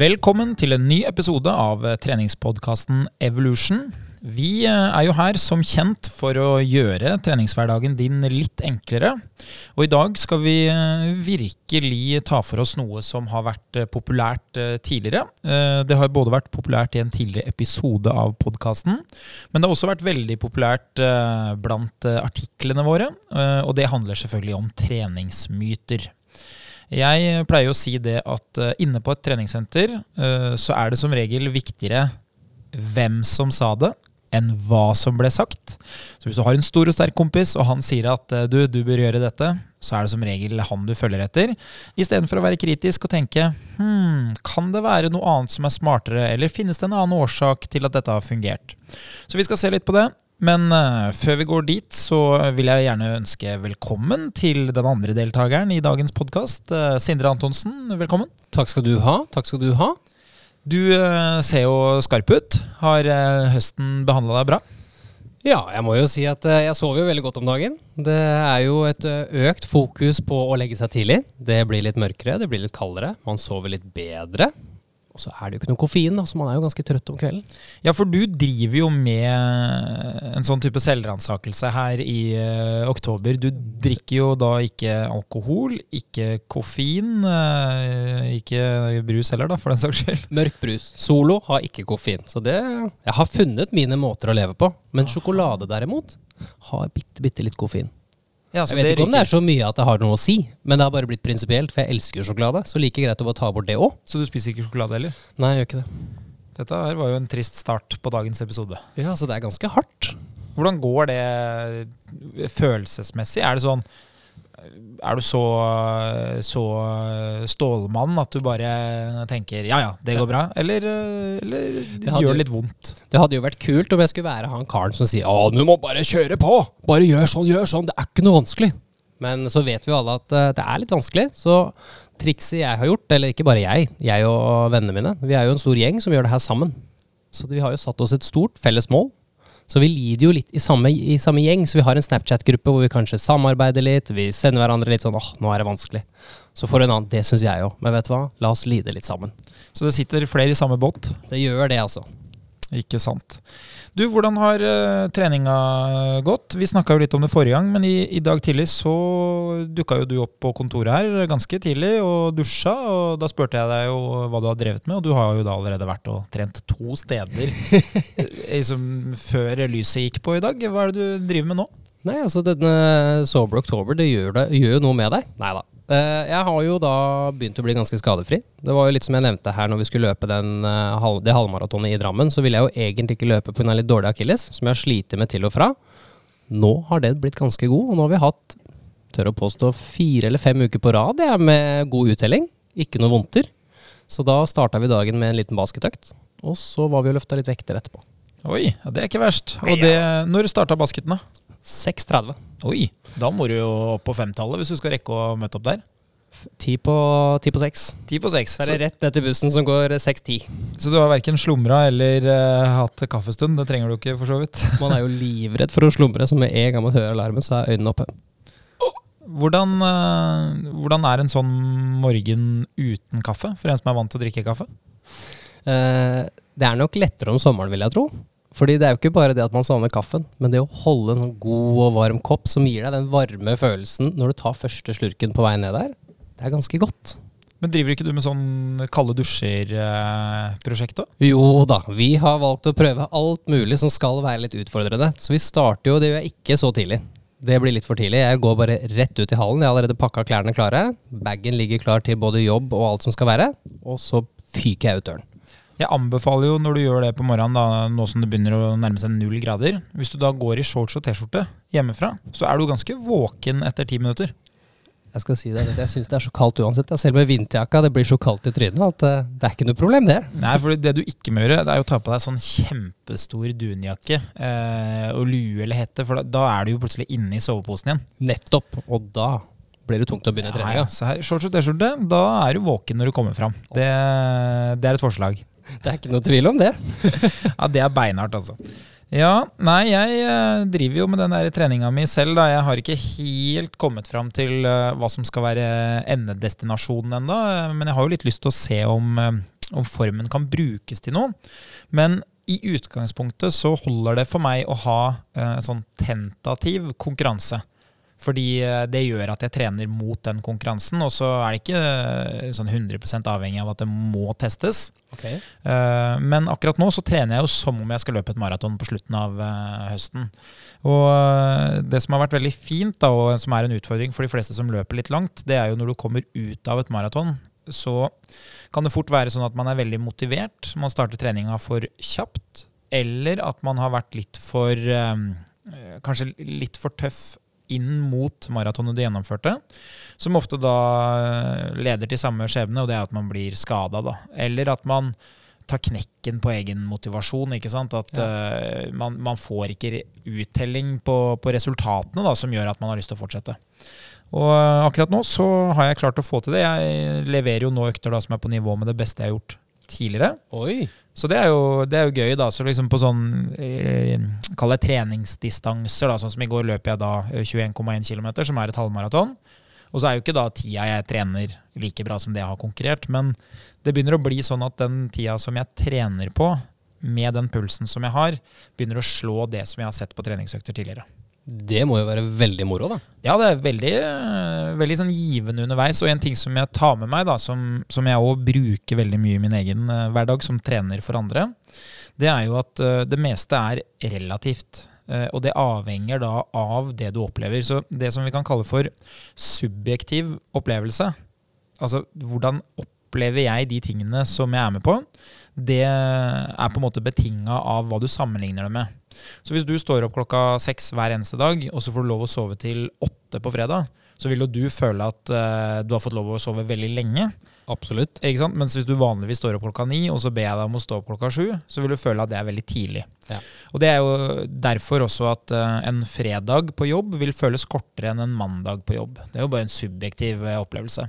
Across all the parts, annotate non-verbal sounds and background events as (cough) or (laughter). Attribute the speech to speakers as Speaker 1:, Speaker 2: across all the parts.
Speaker 1: Velkommen til en ny episode av treningspodkasten Evolution. Vi eh, er jo her som kjent for å gjøre treningshverdagen din litt enklere. Og i dag skal vi eh, virkelig ta for oss noe som har vært eh, populært tidligere. Det har både vært populært i en tidligere episode av podkasten, men det har også vært veldig populært blant artiklene våre. Og det handler selvfølgelig om treningsmyter. Jeg pleier å si det at inne på et treningssenter så er det som regel viktigere hvem som sa det, enn hva som ble sagt. Så hvis du har en stor og sterk kompis, og han sier at eh, du, du bør gjøre dette, så er det som regel han du følger etter. Istedenfor å være kritisk og tenke hm, kan det være noe annet som er smartere, eller finnes det en annen årsak til at dette har fungert? Så vi skal se litt på det. Men uh, før vi går dit, så vil jeg gjerne ønske velkommen til den andre deltakeren i dagens podkast. Eh, Sindre Antonsen, velkommen.
Speaker 2: Takk skal du ha. Takk skal du ha.
Speaker 1: Du uh, ser jo skarp ut. Har høsten behandla deg bra?
Speaker 2: Ja, jeg må jo si at jeg sover jo veldig godt om dagen. Det er jo et økt fokus på å legge seg tidlig. Det blir litt mørkere, det blir litt kaldere. Man sover litt bedre. Og så er det jo ikke noe koffein, da, så man er jo ganske trøtt om kvelden.
Speaker 1: Ja, for du driver jo med en sånn type selvransakelse her i uh, oktober. Du drikker jo da ikke alkohol, ikke koffein, uh, ikke brus heller, da, for den saks skyld.
Speaker 2: Mørk brus. Solo har ikke koffein. Så det Jeg har funnet mine måter å leve på. Men sjokolade derimot har bitte, bitte litt koffein. Ja, jeg vet ikke om det er så mye at det har noe å si, men det har bare blitt prinsipielt, for jeg elsker jo sjokolade. Så like greit å bare ta bort det òg.
Speaker 1: Så du spiser ikke sjokolade heller?
Speaker 2: Nei, jeg gjør ikke det.
Speaker 1: Dette her var jo en trist start på dagens episode.
Speaker 2: Ja, så det er ganske hardt.
Speaker 1: Hvordan går det følelsesmessig? Er det sånn er du så, så stålmann at du bare tenker ja ja, det går bra? Eller, eller det gjør litt vondt?
Speaker 2: Det hadde jo vært kult om jeg skulle være han karen som sier å, du må bare kjøre på! Bare gjør sånn, gjør sånn! Det er ikke noe vanskelig. Men så vet vi jo alle at eh, det er litt vanskelig. Så trikset jeg har gjort, eller ikke bare jeg, jeg og vennene mine, vi er jo en stor gjeng som gjør det her sammen. Så vi har jo satt oss et stort felles mål så vi lider jo litt i samme, i samme gjeng, så vi har en Snapchat-gruppe hvor vi kanskje samarbeider litt. Vi sender hverandre litt sånn åh, nå er det vanskelig. Så får en annen, det syns jeg òg. Men vet du hva, la oss lide litt sammen.
Speaker 1: Så det sitter flere i samme båt?
Speaker 2: Det gjør det, altså.
Speaker 1: Ikke sant. Du, hvordan har uh, treninga gått? Vi snakka jo litt om det forrige gang, men i, i dag tidlig så dukka jo du opp på kontoret her ganske tidlig og dusja. Og da spurte jeg deg jo hva du har drevet med, og du har jo da allerede vært og trent to steder (laughs) liksom, før lyset gikk på i dag. Hva er det du driver med nå?
Speaker 2: Nei, altså denne Sober October, det gjør, det, gjør noe med deg. Nei da. Eh, jeg har jo da begynt å bli ganske skadefri. Det var jo litt som jeg nevnte her når vi skulle løpe den, eh, det halvmaratonet i Drammen, så ville jeg jo egentlig ikke løpe pga. litt dårlig akilles, som jeg har slitt med til og fra. Nå har det blitt ganske god, og nå har vi hatt, tør å påstå, fire eller fem uker på rad jeg, med god uttelling. Ikke noe vondter. Så da starta vi dagen med en liten basketøkt, og så var vi og løfta litt vekter etterpå.
Speaker 1: Oi, ja, det er ikke verst. Og det, når starta basketen, da?
Speaker 2: 6.30.
Speaker 1: Oi, da må du jo opp på femtallet hvis du skal rekke å møte opp der.
Speaker 2: Ti på, ti på seks.
Speaker 1: Ti på seks.
Speaker 2: Så er det rett ned til bussen som går 6.10.
Speaker 1: Så du har verken slumra eller uh, hatt kaffestund? Det trenger du ikke, for så vidt. (laughs)
Speaker 2: man er jo livredd for å slumre, så med en gang man hører alarmen, så er øynene oppe.
Speaker 1: Hvordan, uh, hvordan er en sånn morgen uten kaffe, for en som er vant til å drikke kaffe?
Speaker 2: Uh, det er nok lettere om sommeren, vil jeg tro. Fordi det er jo ikke bare det at man savner kaffen, men det å holde en sånn god og varm kopp som gir deg den varme følelsen når du tar første slurken på vei ned der, det er ganske godt.
Speaker 1: Men driver ikke du med sånn kalde dusjer-prosjekt òg?
Speaker 2: Jo da, vi har valgt å prøve alt mulig som skal være litt utfordrende. Så vi starter jo, det gjør jeg ikke så tidlig. Det blir litt for tidlig. Jeg går bare rett ut i hallen. Jeg har allerede pakka klærne klare. Bagen ligger klar til både jobb og alt som skal være. Og så fyker jeg ut døren.
Speaker 1: Jeg anbefaler jo når du gjør det på morgenen, da, nå som det begynner å nærme seg null grader Hvis du da går i shorts og T-skjorte hjemmefra, så er du ganske våken etter ti minutter.
Speaker 2: Jeg skal si det, jeg syns det er så kaldt uansett. Selv med vinterjakka, det blir så kaldt i trynet at eh, det er ikke noe problem, det.
Speaker 1: Nei, for det du ikke må gjøre, det er å ta på deg sånn kjempestor dunjakke eh, og lue eller hette, for da, da, er du jo plutselig inne i soveposen igjen.
Speaker 2: Nettopp. Og da blir det tungt å begynne treninga.
Speaker 1: Ja, ja. Shorts og T-skjorte, da er du våken når du kommer fram. Det, det er et forslag.
Speaker 2: Det er ikke noe tvil om det. (laughs)
Speaker 1: ja, det er beinhardt, altså. Ja, nei, jeg uh, driver jo med den der treninga mi selv, da. Jeg har ikke helt kommet fram til uh, hva som skal være endedestinasjonen ennå. Men jeg har jo litt lyst til å se om, om formen kan brukes til noe. Men i utgangspunktet så holder det for meg å ha eh, en sånn tentativ konkurranse. Fordi eh, det gjør at jeg trener mot den konkurransen, og så er det ikke eh, sånn 100% avhengig av at det må testes.
Speaker 2: Okay.
Speaker 1: Eh, men akkurat nå så trener jeg jo som om jeg skal løpe et maraton på slutten av høsten. Og det som har vært veldig fint, da, og som er en utfordring for de fleste som løper litt langt, det er jo når du kommer ut av et maraton, så kan det fort være sånn at man er veldig motivert. Man starter treninga for kjapt. Eller at man har vært litt for Kanskje litt for tøff inn mot maratonet du gjennomførte, som ofte da eh, leder til samme skjebne, og det er at man blir skada. Eller at man tar knekken på egen motivasjon. ikke sant? At ja. uh, man, man, får ikke uttelling på, på, resultatene da, som gjør at man har lyst til å fortsette. Og uh, akkurat nå så har jeg klart å få til det. Jeg leverer jo nå økter da som er på nivå med det beste jeg har gjort tidligere.
Speaker 2: Oi.
Speaker 1: Så det er, jo, det er jo gøy, da. Så liksom på sånn eh, Kall det treningsdistanser, da. Sånn som i går løper jeg da 21,1 eh, km, som er et halvmaraton. Og så er jo ikke da tida jeg trener like bra som det jeg har konkurrert, men det begynner å bli sånn at den tida som jeg trener på, med den pulsen som jeg har, begynner å slå det som jeg har sett på treningsøkter tidligere.
Speaker 2: Det må jo være veldig moro, da.
Speaker 1: Ja, det er veldig, veldig sånn givende underveis. Og en ting som jeg tar med meg, da, som, som jeg òg bruker veldig mye i min egen uh, hverdag som trener for andre, det er jo at uh, det meste er relativt. Uh, og det avhenger da av det du opplever. Så det som vi kan kalle for subjektiv opplevelse, altså hvordan opplever jeg de tingene som jeg er med på, det er på en måte betinga av hva du sammenligner det med. Så hvis du står opp klokka seks hver eneste dag, og så får du lov å sove til åtte på fredag, så vil jo du føle at uh, du har fått lov å sove veldig lenge.
Speaker 2: Absolutt.
Speaker 1: Ikke sant? Mens hvis du vanligvis står opp klokka ni, og så ber jeg deg om å stå opp klokka sju, så vil du føle at det er veldig tidlig. Ja. Og det er jo derfor også at uh, en fredag på jobb vil føles kortere enn en mandag på jobb. Det er jo bare en subjektiv uh, opplevelse.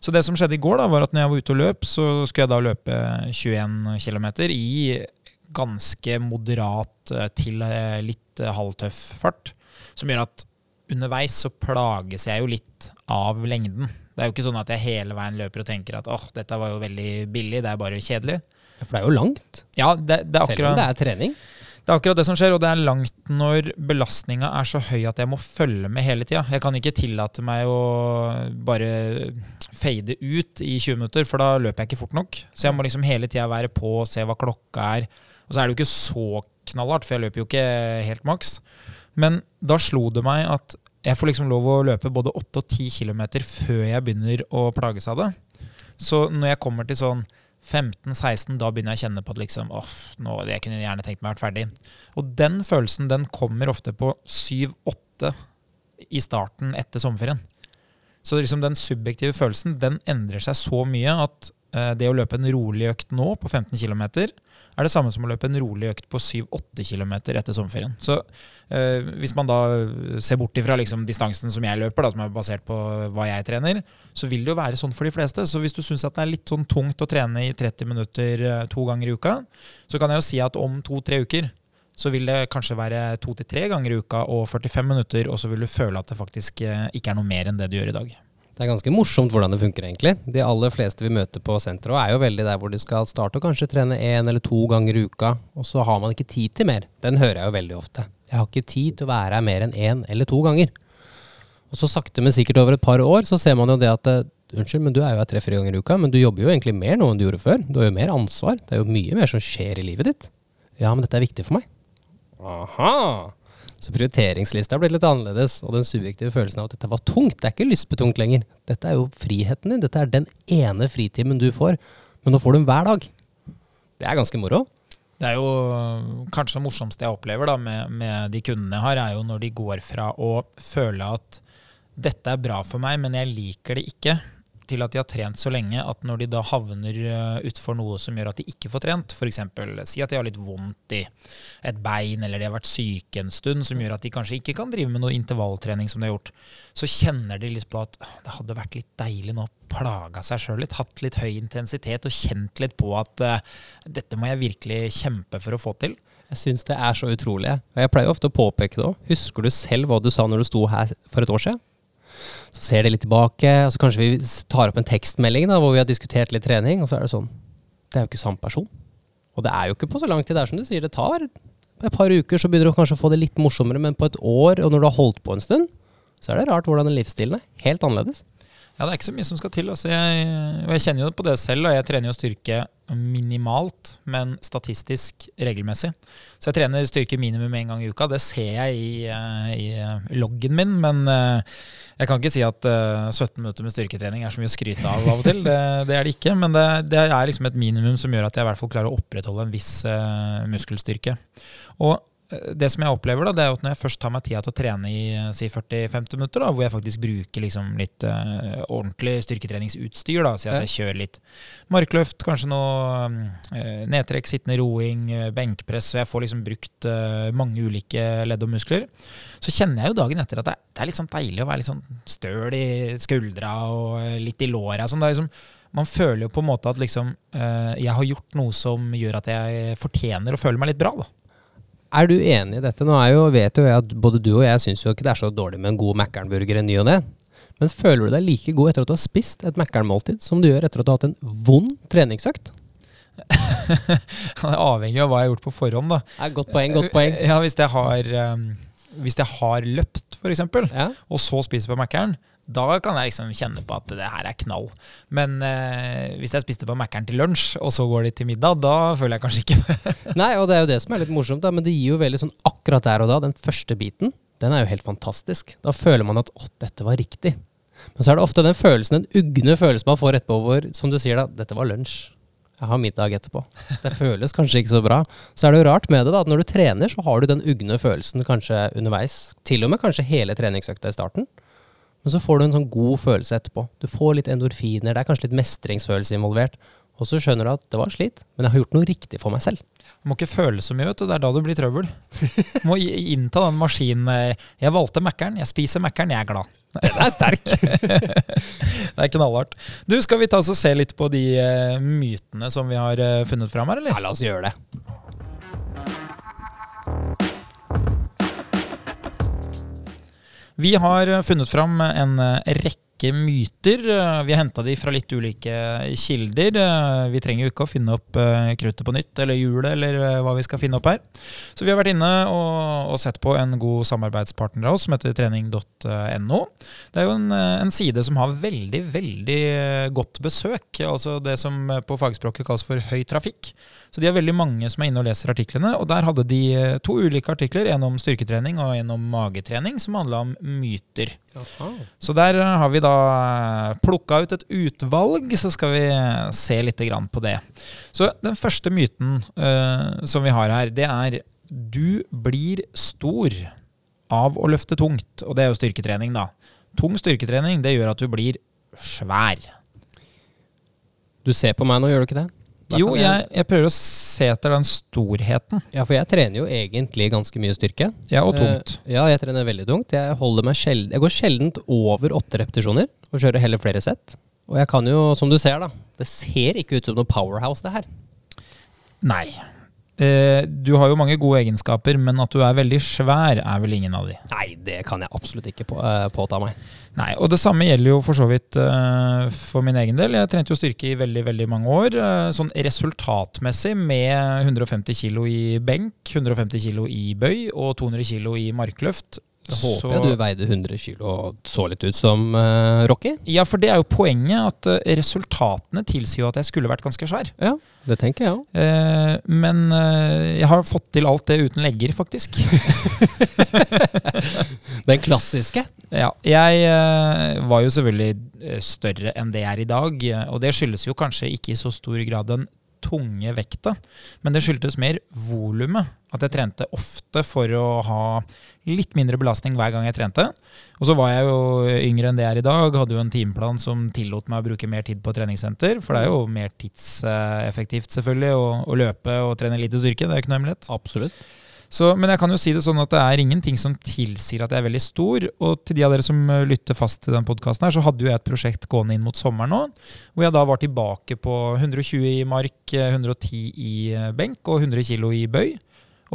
Speaker 1: Så det som skjedde i går, da, var at når jeg var ute og løp, så skulle jeg da løpe 21 km i ganske moderat eh, til eh, litt eh, halvtøff fart. Som gjør at underveis så plages jeg jo litt av lengden. Det er jo ikke sånn at jeg hele veien løper og tenker at åh, dette var jo veldig billig, det er bare kjedelig.
Speaker 2: Ja, For det er jo langt.
Speaker 1: Ja, det, det akkurat,
Speaker 2: Selv om det er trening.
Speaker 1: Det er akkurat det som skjer, og det er langt når belastninga er så høy at jeg må følge med hele tida. Jeg kan ikke tillate meg å bare fade ut i 20 minutter, for da løper jeg ikke fort nok. Så jeg må liksom hele tida være på og se hva klokka er. Og så er det jo ikke så knallhardt, for jeg løper jo ikke helt maks. Men da slo det meg at jeg får liksom lov å løpe både 8 og 10 km før jeg begynner å plages av det. Så når jeg kommer til sånn 15-16, da begynner jeg å kjenne på at liksom, åh, nå, jeg kunne gjerne tenkt meg å vært ferdig. Og den følelsen den kommer ofte på 7-8 i starten etter sommerferien. Så liksom den subjektive følelsen den endrer seg så mye at uh, det å løpe en rolig økt nå på 15 km er det samme som å løpe en rolig økt på 7-8 km etter sommerferien. Så eh, hvis man da ser bort ifra liksom, distansen som jeg løper, da, som er basert på hva jeg trener, så vil det jo være sånn for de fleste. Så hvis du syns det er litt sånn tungt å trene i 30 minutter eh, to ganger i uka, så kan jeg jo si at om to-tre uker så vil det kanskje være to til tre ganger i uka og 45 minutter, og så vil du føle at det faktisk eh, ikke er noe mer enn det du gjør i dag.
Speaker 2: Det er ganske morsomt hvordan det funker, egentlig. De aller fleste vi møter på senteret er jo veldig der hvor de skal starte og kanskje trene én eller to ganger i uka, og så har man ikke tid til mer. Den hører jeg jo veldig ofte. Jeg har ikke tid til å være her mer enn én eller to ganger. Og så sakte, men sikkert over et par år så ser man jo det at eh, Unnskyld, men du er jo her tre-fire ganger i uka, men du jobber jo egentlig mer nå enn du gjorde før. Du har jo mer ansvar. Det er jo mye mer som skjer i livet ditt. Ja, men dette er viktig for meg. Aha! Så prioriteringslista er blitt litt annerledes, og den subjektive følelsen av at dette var tungt, det er ikke lystbetungt lenger. Dette er jo friheten din. Dette er den ene fritimen du får, men nå får du den hver dag. Det er ganske moro.
Speaker 1: Det er jo kanskje det morsomste jeg opplever da, med, med de kundene jeg har, er jo når de går fra å føle at dette er bra for meg, men jeg liker det ikke, til at de har trent så lenge at når de da havner eh, utfor noe som gjør at de ikke får trent, f.eks. si at de har litt vondt i et bein eller de har vært syke en stund, som gjør at de kanskje ikke kan drive med noe intervalltrening som de har gjort, så kjenner de litt på at det hadde vært litt deilig nå å plaga seg sjøl litt, hatt litt høy intensitet og kjent litt på at uh, dette må jeg virkelig kjempe for å få til.
Speaker 2: Jeg syns det er så utrolig. Og jeg pleier ofte å påpeke det òg. Husker du selv hva du sa når du sto her for et år siden? Så ser de litt tilbake, og så kanskje vi tar opp en tekstmelding da, hvor vi har diskutert litt trening, og så er det sånn det er jo ikke samme person. Og det er jo ikke på så lang tid. Det er som du sier, det tar et par uker, så begynner du kanskje å få det litt morsommere, men på et år, og når du har holdt på en stund, så er det rart hvordan den livsstilen er. Helt annerledes.
Speaker 1: Ja, det er ikke så mye som skal til. Altså, jeg, og jeg kjenner jo på det selv. og Jeg trener jo styrke minimalt, men statistisk regelmessig. Så jeg trener styrke minimum én gang i uka. Det ser jeg i, eh, i eh, loggen min, men eh, jeg kan ikke si at 17 minutter med styrketrening er så mye å skryte av av og til. Det, det er det ikke, men det, det, er liksom et minimum som gjør at jeg i hvert fall klarer å opprettholde en viss muskelstyrke. Og det som jeg opplever, da, det er at når jeg først tar meg tida til å trene i si 40-50 minutter, da, hvor jeg faktisk bruker liksom litt uh, ordentlig styrketreningsutstyr, da, si at jeg kjører litt markløft, kanskje noe uh, nedtrekk, sittende roing, uh, benkpress, så jeg får liksom brukt mange ulike ledd og muskler, så kjenner jeg jo dagen etter at det, det er litt sånn deilig å være litt sånn støl i skuldra og litt i låra. Sånn, liksom, man føler jo på en måte at liksom, jeg har gjort noe som gjør at jeg fortjener å føle meg litt bra. da.
Speaker 2: Er du enig i dette? Nå er jo, vet jo jeg at både du og jeg syns jo ikke det er så dårlig med en god Mækkern-burger i ny og ne. Men føler du deg like god etter at du har spist et Mækkern-måltid som du gjør etter at du har hatt en vond treningsøkt? (laughs)
Speaker 1: det er avhengig av hva jeg har gjort på forhånd. da.
Speaker 2: Ja, godt poeng, godt poeng.
Speaker 1: Ja, Hvis jeg har, um, hvis jeg har løpt, f.eks., ja. og så spiser på Mækkern, da kan jeg liksom kjenne på at det her er knall. Men eh, hvis jeg spiste på Mækkern til lunsj, og så går de til middag, da føler jeg kanskje ikke det. (laughs)
Speaker 2: Nei, og det er jo det som er litt morsomt, da, men det gir jo veldig sånn akkurat der og da, den første biten, den er jo helt fantastisk. Da føler man at å, dette var riktig. Men så er det ofte den følelsen, den ugne følelsen man får etterpå hvor, som du sier da, dette var lunsj. Jeg har middag etterpå. Det føles kanskje ikke så bra. Så er det jo rart med det da, at når du trener, så har du den ugne følelsen kanskje underveis. Til og med kanskje hele treningsøkta i starten. Men så får du en sånn god følelse etterpå. Du får litt endorfiner, det er kanskje litt mestringsfølelse involvert. Og så skjønner du at det var slit, men jeg har gjort noe riktig for meg selv.
Speaker 1: Du må ikke føle så mye, vet du. Det er da du blir trøbbel. Du må innta den maskinen. Eh, jeg valgte Mækkern, jeg spiser Mækkern, jeg er glad.
Speaker 2: Den er sterk! (laughs)
Speaker 1: det er knallhardt. Du, Skal vi ta oss og se litt på de uh, mytene som vi har uh, funnet fram her, eller?
Speaker 2: Ja, la oss gjøre det.
Speaker 1: Vi har funnet fram en eh, rekke myter. Eh, vi har henta de fra litt ulike kilder. Vi trenger jo ikke å finne opp kruttet på nytt, eller hjulet, eller hva vi skal finne opp her. Så vi har vært inne og, og sett på en god samarbeidspartner av oss som heter trening.no. Det er jo en, en, side som har veldig, veldig godt besøk. Altså det som på fagspråket kalles for høy trafikk. Så de har veldig mange som er inne og leser artiklene. Og der hadde de eh, to ulike artikler, en om styrketrening og en om magetrening, som handla om myter. Aha. Så der eh, har vi da eh, plukka ut et utvalg, så skal vi se litt på det. Så den første myten uh, som vi har her, det er du blir stor av å løfte tungt. Og det er jo styrketrening, da. Tung styrketrening det gjør at du blir svær.
Speaker 2: Du ser på meg nå, gjør du ikke det?
Speaker 1: Jo, jeg, jeg, prøver å se etter den storheten.
Speaker 2: Ja, for jeg trener jo egentlig ganske mye styrke.
Speaker 1: Ja, og tungt.
Speaker 2: Uh, ja, jeg trener veldig tungt. Jeg, holder meg sjeld jeg går sjelden over åtte repetisjoner og kjører heller flere sett. Og jeg kan jo, som du ser, da Det ser ikke ut som noe powerhouse, det her.
Speaker 1: Nei. Eh, du har jo mange gode egenskaper, men at du er veldig svær, er vel ingen av de?
Speaker 2: Nei, det kan jeg absolutt ikke på, uh, påta meg.
Speaker 1: Nei, og det samme gjelder jo for så vidt uh, for min egen del. Jeg trente jo styrke i veldig veldig mange år. Uh, sånn resultatmessig med 150 kg i benk, 150 kg i bøy og 200 kg i markløft.
Speaker 2: Da håper så, jeg du veide 100 kg og så litt ut som uh, Rocky.
Speaker 1: Ja, for det er jo poenget. At uh, resultatene tilsier jo at jeg skulle vært ganske svær.
Speaker 2: Ja, det tenker jeg òg.
Speaker 1: Uh, men jeg har fått til alt det uten legger, faktisk. (laughs)
Speaker 2: Den klassiske?
Speaker 1: Ja. Jeg var jo selvfølgelig større enn det jeg er i dag. Og det skyldes jo kanskje ikke i så stor grad den tunge vekta, men det skyldtes mer volumet. At jeg trente ofte for å ha litt mindre belastning hver gang jeg trente. Og så var jeg jo yngre enn det jeg er i dag, hadde jo en timeplan som tillot meg å bruke mer tid på treningssenter. For det er jo mer tidseffektivt selvfølgelig å, å løpe og trene lite styrke. Det er ikke noe hemmelighet.
Speaker 2: Absolutt.
Speaker 1: Så, men jeg kan jo si det sånn at det er ingenting som tilsier at jeg er veldig stor. Og til de av dere som eh, lytter fast til den podkasten her, så hadde jo jeg et prosjekt gående inn mot sommeren nå. Hvor jeg da var tilbake på 120 i mark, 110 eh, i eh, benk og 100 kg i bøy.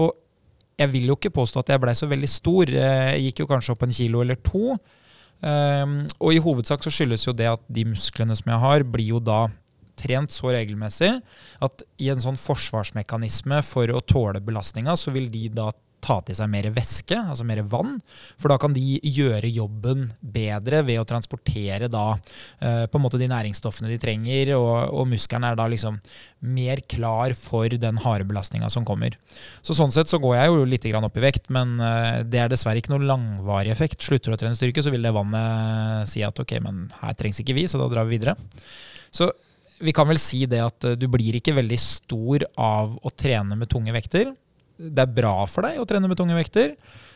Speaker 1: Og jeg vil jo ikke påstå at jeg blei så veldig stor. Jeg gikk jo kanskje opp en kilo eller to. Um, og i hovedsak så skyldes jo det at de musklene som jeg har, blir jo da trent så regelmessig at i en sånn forsvarsmekanisme for å tåle belastninga, så vil de da ta til seg mer væske, altså mer vann. For da kan de gjøre jobben bedre ved å transportere da eh, på en måte de næringsstoffene de trenger, og, og muskelen er da liksom mer klar for den harde belastninga som kommer. Så Sånn sett så går jeg jo litt opp i vekt, men eh, det er dessverre ikke noen langvarig effekt. Slutter du å trene styrke, så vil det vannet si at ok, men her trengs ikke vi, så da drar vi videre. Så vi kan vel si det at eh, du blir ikke veldig stor av å trene med tunge vekter det er bra for deg å trene med tunge vekter.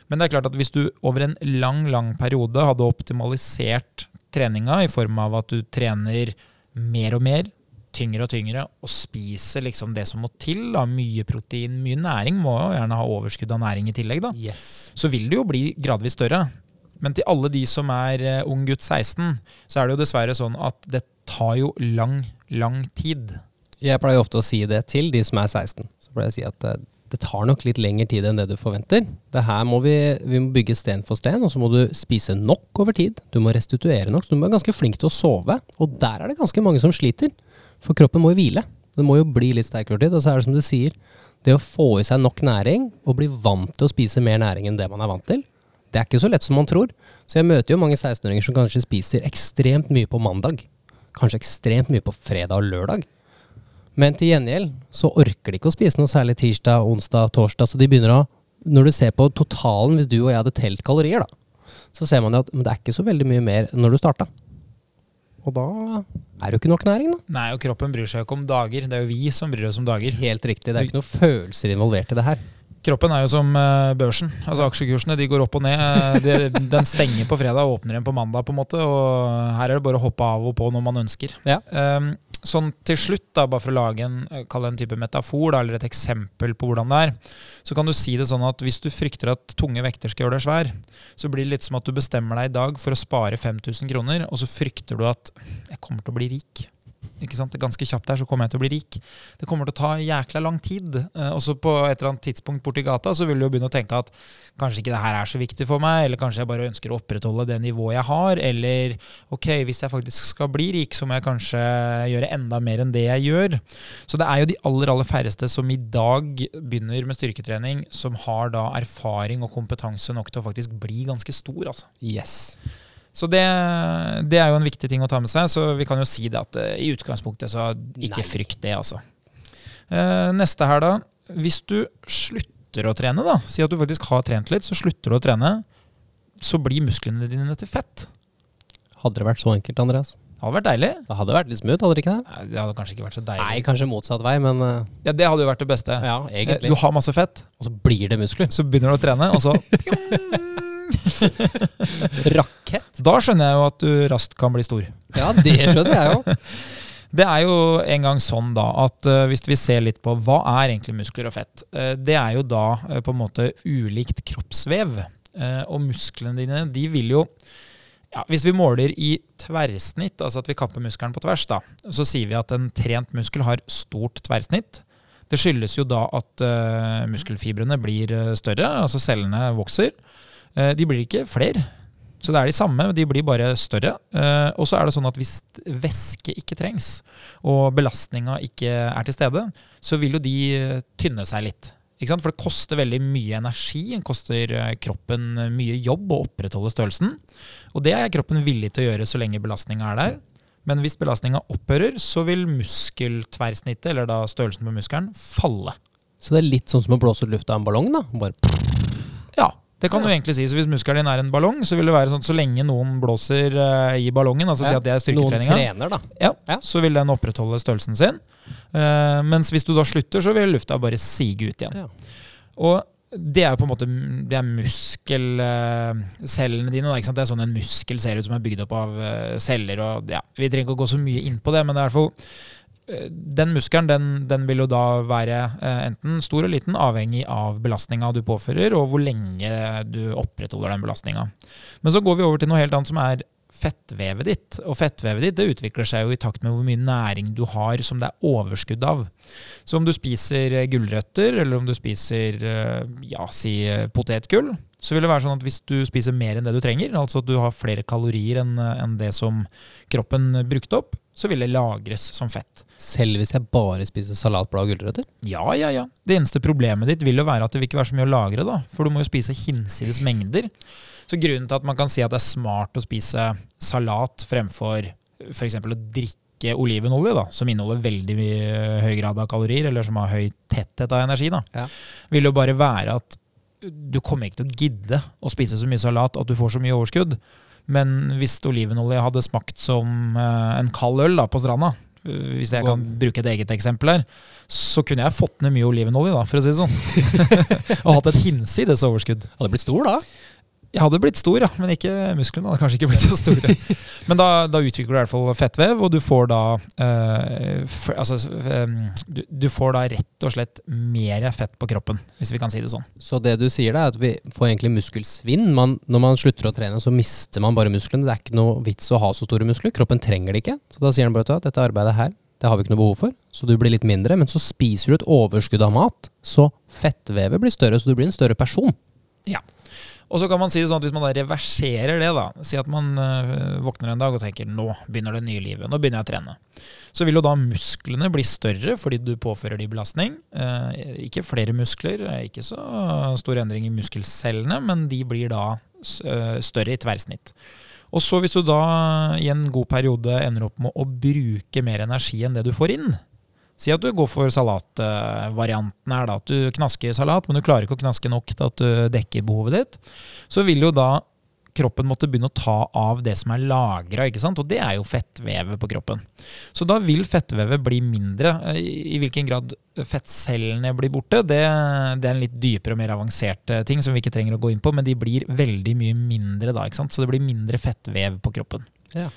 Speaker 1: Men det er klart at hvis du over en lang lang periode hadde optimalisert treninga i form av at du trener mer og mer, tyngre og tyngre, og spiser liksom det som må til, da, mye protein, mye næring, må jo gjerne ha overskudd av næring i tillegg, da,
Speaker 2: Yes.
Speaker 1: så vil det jo bli gradvis større. Men til alle de som er eh, ung gutt 16, så er det jo dessverre sånn at det tar jo lang, lang tid.
Speaker 2: Jeg pleier ofte å si det til de som er 16. Så pleier jeg å si at eh, det tar nok litt lengre tid enn det du forventer. Det her må vi, vi må bygge sten for sten, og så må du spise nok over tid. Du må restituere nok, så du må være ganske flink til å sove. Og der er det ganske mange som sliter. For kroppen må jo hvile. Den må jo bli litt sterkere over tid. Og så er det som du sier, det å få i seg nok næring, og bli vant til å spise mer næring enn det man er vant til, det er ikke så lett som man tror. Så jeg møter jo mange 16-åringer som kanskje spiser ekstremt mye på mandag. Kanskje ekstremt mye på fredag og lørdag. Men til gjengjeld så orker de ikke å spise noe særlig tirsdag, onsdag, torsdag. Så de begynner å Når du ser på totalen, hvis du og jeg hadde telt kalorier, da, så ser man jo at men det er ikke så veldig mye mer når du starta. Og da er det jo ikke nok næring, da.
Speaker 1: Nei, og kroppen bryr seg jo ikke om dager. Det er jo vi som bryr oss om dager.
Speaker 2: Helt riktig. Det er jo ikke noen følelser involvert i det her.
Speaker 1: Kroppen er jo som eh, børsen. Altså Aksjekursene de går opp og ned. Eh, De, (laughs) den stenger på fredag og åpner igjen på mandag. på en måte, og Her er det bare å hoppe av og på når man ønsker.
Speaker 2: Ja.
Speaker 1: Um, sånn til slutt, da, bare for å lage en, eh, en type metafor da, eller et eksempel på hvordan det er, så kan du si det sånn at hvis du frykter at tunge vekter skal gjøre deg svær, så blir det litt som at du bestemmer deg i dag for å spare 5000 kroner, og så frykter du at jeg kommer til å bli rik. Sant? Ganske kjapt der så kommer jeg til å bli rik. Det kommer til å ta jækla lang tid. Eh, og så på et eller annet tidspunkt borti gata så vil du jo begynne å tenke at kanskje ikke det her er så viktig for meg, eller kanskje jeg bare ønsker å opprettholde det nivået jeg har, eller ok, hvis jeg faktisk skal bli rik, så må jeg kanskje gjøre enda mer enn det jeg gjør. Så det er jo de aller, aller færreste som i dag begynner med styrketrening, som har da erfaring og kompetanse nok til å faktisk bli ganske stor, altså.
Speaker 2: Yes.
Speaker 1: Så det, det er jo en viktig ting å ta med seg. Så vi kan jo si det at eh, i utgangspunktet så ikke
Speaker 2: Nei.
Speaker 1: frykt det, altså. Eh, neste her, da. Hvis du slutter å trene, da, si at du faktisk har trent litt, så slutter du å trene, så blir musklene dine til fett.
Speaker 2: Hadde det vært så enkelt, Andreas?
Speaker 1: Det hadde vært deilig.
Speaker 2: Det hadde vært litt smooth, hadde det ikke det?
Speaker 1: Nei, Det hadde kanskje ikke vært så deilig.
Speaker 2: Nei, kanskje motsatt vei, men eh,
Speaker 1: Ja, Det hadde jo vært det beste.
Speaker 2: ja, egentlig.
Speaker 1: Du har masse fett,
Speaker 2: Og så blir det muskler.
Speaker 1: så begynner du å trene, og så (laughs) (laughs)
Speaker 2: Rakett.
Speaker 1: Da skjønner jeg jo at du raskt kan bli stor.
Speaker 2: Ja, det skjønner jeg jo. (laughs)
Speaker 1: Det er jo en gang sånn da at eh, hvis vi ser litt på hva er egentlig muskler og fett, eh, det er jo da eh, på en måte ulikt kroppsvev. Og musklene dine, de vil jo ja, Hvis vi måler i tverrsnitt, altså at vi kapper muskelen på tvers, da, så sier vi at en trent muskel har stort tverrsnitt. Det skyldes jo da at muskelfibrene blir større, altså cellene vokser. Eh, de blir ikke flere. Så det er de samme, de blir bare større. Eh, og så er det sånn at hvis væske ikke trengs, og belastninga ikke er til stede, så vil jo de eh, tynne seg litt. For det koster veldig mye energi, det koster kroppen mye jobb å opprettholde størrelsen. Og det er kroppen villig til å gjøre så lenge belastninga er der. Men hvis belastninga opphører, så vil muskeltverrsnittet, eller da størrelsen på muskelen, falle.
Speaker 2: Så det er litt sånn som å blåse ut luft av en ballong, da. Bare
Speaker 1: Ja, det kan
Speaker 2: Ja.
Speaker 1: du egentlig si. Så hvis muskelen din er en ballong, så vil det være sånn så lenge noen blåser uh, i ballongen, altså si at det er
Speaker 2: noen
Speaker 1: styrketreninga,
Speaker 2: trener, da.
Speaker 1: ja,
Speaker 2: Ja.
Speaker 1: så vil den opprettholde størrelsen sin. Uh, mens hvis du da slutter, så vil lufta bare sige ut igjen.
Speaker 2: Ja.
Speaker 1: Og det er jo på en måte det er muskelcellene dine. Da, ikke sant? Det er sånn en muskel ser ut som er bygd opp av eh, celler. og ja, Vi trenger ikke å gå så mye inn på det, men det er i hvert fall eh, den muskelen den, den vil jo da være eh, enten stor eller liten, avhengig av belastninga du påfører, og hvor lenge du opprettholder den belastninga. Men så går vi over til noe helt annet, som er fettvevet ditt. Og fettvevet ditt det utvikler seg jo i takt med hvor mye næring du har som det er overskudd av. Så om du spiser gulrøtter, eller om du spiser eh, ja, si eh, potetgull, så vil det være sånn at hvis du spiser mer enn det du trenger, altså at du har flere kalorier enn en det som kroppen brukte opp, så vil det lagres som fett.
Speaker 2: Selv hvis jeg bare spiser salatblad og gulrøtter?
Speaker 1: Ja, ja, ja. Det eneste problemet ditt vil jo være at det vil ikke være så mye å lagre, da. For du må jo spise hinsides mengder. Så grunnen til at man kan si at det er smart å spise salat fremfor f.eks. å drikke olivenolje, da, som inneholder veldig mye høy grad av kalorier, eller som har høy tetthet av energi, da,
Speaker 2: Ja.
Speaker 1: vil jo bare være at du kommer ikke til å gidde å spise så mye salat at du får så mye overskudd. Men hvis olivenolje hadde smakt som eh, en kald øl da, på stranda, eh, hvis jeg kan bruke et eget eksempel her, så kunne jeg fått ned mye olivenolje, da, for å si det sånn. (laughs) og hatt et hinsides overskudd.
Speaker 2: Hadde blitt stor da.
Speaker 1: Jeg hadde blitt stor, ja, men ikke musklene hadde kanskje ikke blitt så store. (laughs) Men da, da utvikler du i hvert fall fettvev, og du får da eh, f- altså, eh, du, du får da rett og slett mer fett på kroppen, hvis vi kan si det sånn.
Speaker 2: Så det du sier da, er at vi får egentlig muskelsvinn. Man, når man slutter å trene, så mister man bare musklene. Det er ikke noe vits å ha så store muskler. Kroppen trenger det ikke. Så da sier den bare at dette arbeidet her, det har vi ikke noe behov for. Så du blir litt mindre. Men så spiser du et overskudd av mat, så fettvevet blir større, så du blir en større person.
Speaker 1: Ja. Og så kan man si det sånn at hvis man da reverserer det, da, si at man øh, våkner en dag og tenker nå begynner det nye livet, nå begynner jeg å trene. Så vil jo da musklene bli større fordi du påfører de belastning. Eh, ikke flere muskler, eh, ikke så stor endring i muskelcellene, men de blir da større i tverrsnitt. Og så hvis du da i en god periode ender opp med å bruke mer energi enn det du får inn, Si at du går for salatvarianten her, da. At du knasker salat, men du klarer ikke å knaske nok til at du dekker behovet ditt. Så vil jo da kroppen måtte begynne å ta av det som er lagra. Og det er jo fettvevet på kroppen. Så da vil fettvevet bli mindre. I i hvilken grad fettcellene blir borte, det, det er en litt dypere og mer avansert eh, ting som vi ikke trenger å gå inn på, men de blir veldig mye mindre da, ikke sant. Så det blir mindre fettvev på kroppen.
Speaker 2: Ja.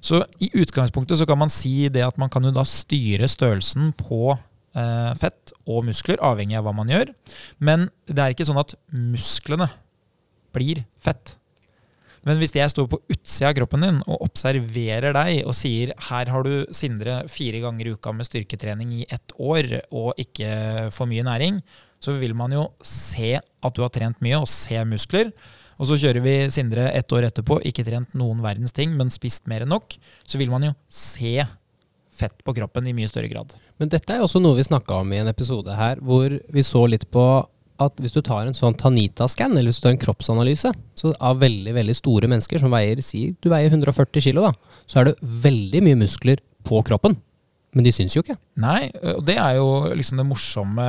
Speaker 1: Så i utgangspunktet så kan man si det at man kan jo da styre størrelsen på eh, fett og muskler, avhengig av hva man gjør. Men det er ikke sånn at musklene blir fett. Men hvis jeg står på utsida av kroppen din og observerer deg og sier her har du Sindre fire ganger i uka med styrketrening i ett år og ikke for mye næring, så vil man jo se at du har trent mye og se muskler. Og så kjører vi Sindre ett år etterpå, ikke trent noen verdens ting, men spist mer enn nok. Så vil man jo se fett på kroppen i mye større grad.
Speaker 2: Men dette er jo også noe vi snakka om i en episode her, hvor vi så litt på at hvis du tar en sånn Tanita-scan, eller hvis du tar en kroppsanalyse så av veldig veldig store mennesker som veier si du veier 140 kilo, så er det veldig mye muskler på kroppen. Men de syns jo ikke.
Speaker 1: Nei, og det er jo liksom det morsomme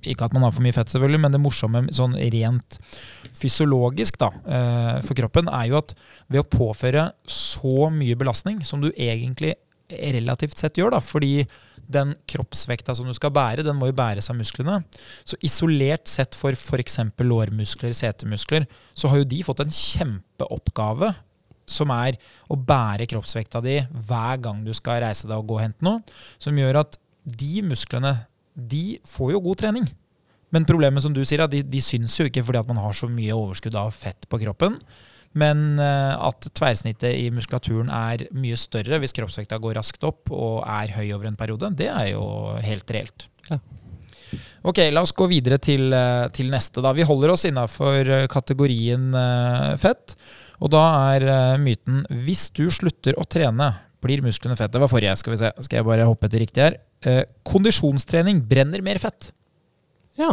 Speaker 1: Ikke at man har for mye fett, selvfølgelig, men det morsomme sånn rent fysiologisk da, eh, for kroppen er jo at ved å påføre så mye belastning som du egentlig relativt sett gjør, da, fordi den kroppsvekta som du skal bære, den må jo bæres av musklene. Så isolert sett for f.eks. lårmuskler, setemuskler, så har jo de fått en kjempeoppgave som er å bære kroppsvekta di hver gang du skal reise deg og gå og hente noe, som gjør at de musklene de får jo god trening. Men problemet som du sier, er at de, de syns jo ikke fordi at man har så mye overskudd av fett på kroppen. Men eh, at tverrsnittet i muskulaturen er mye større hvis kroppsvekta går raskt opp og er høy over en periode, det er jo helt reelt.
Speaker 2: Ja.
Speaker 1: Ok, la oss gå videre til, eh, til neste. da. Vi holder oss innafor kategorien eh, fett. Og da er eh, myten hvis du slutter å trene, blir musklene fett. Det var forrige. Skal vi se. Skal jeg bare hoppe til riktig her. Eh, kondisjonstrening brenner mer fett.
Speaker 2: Ja.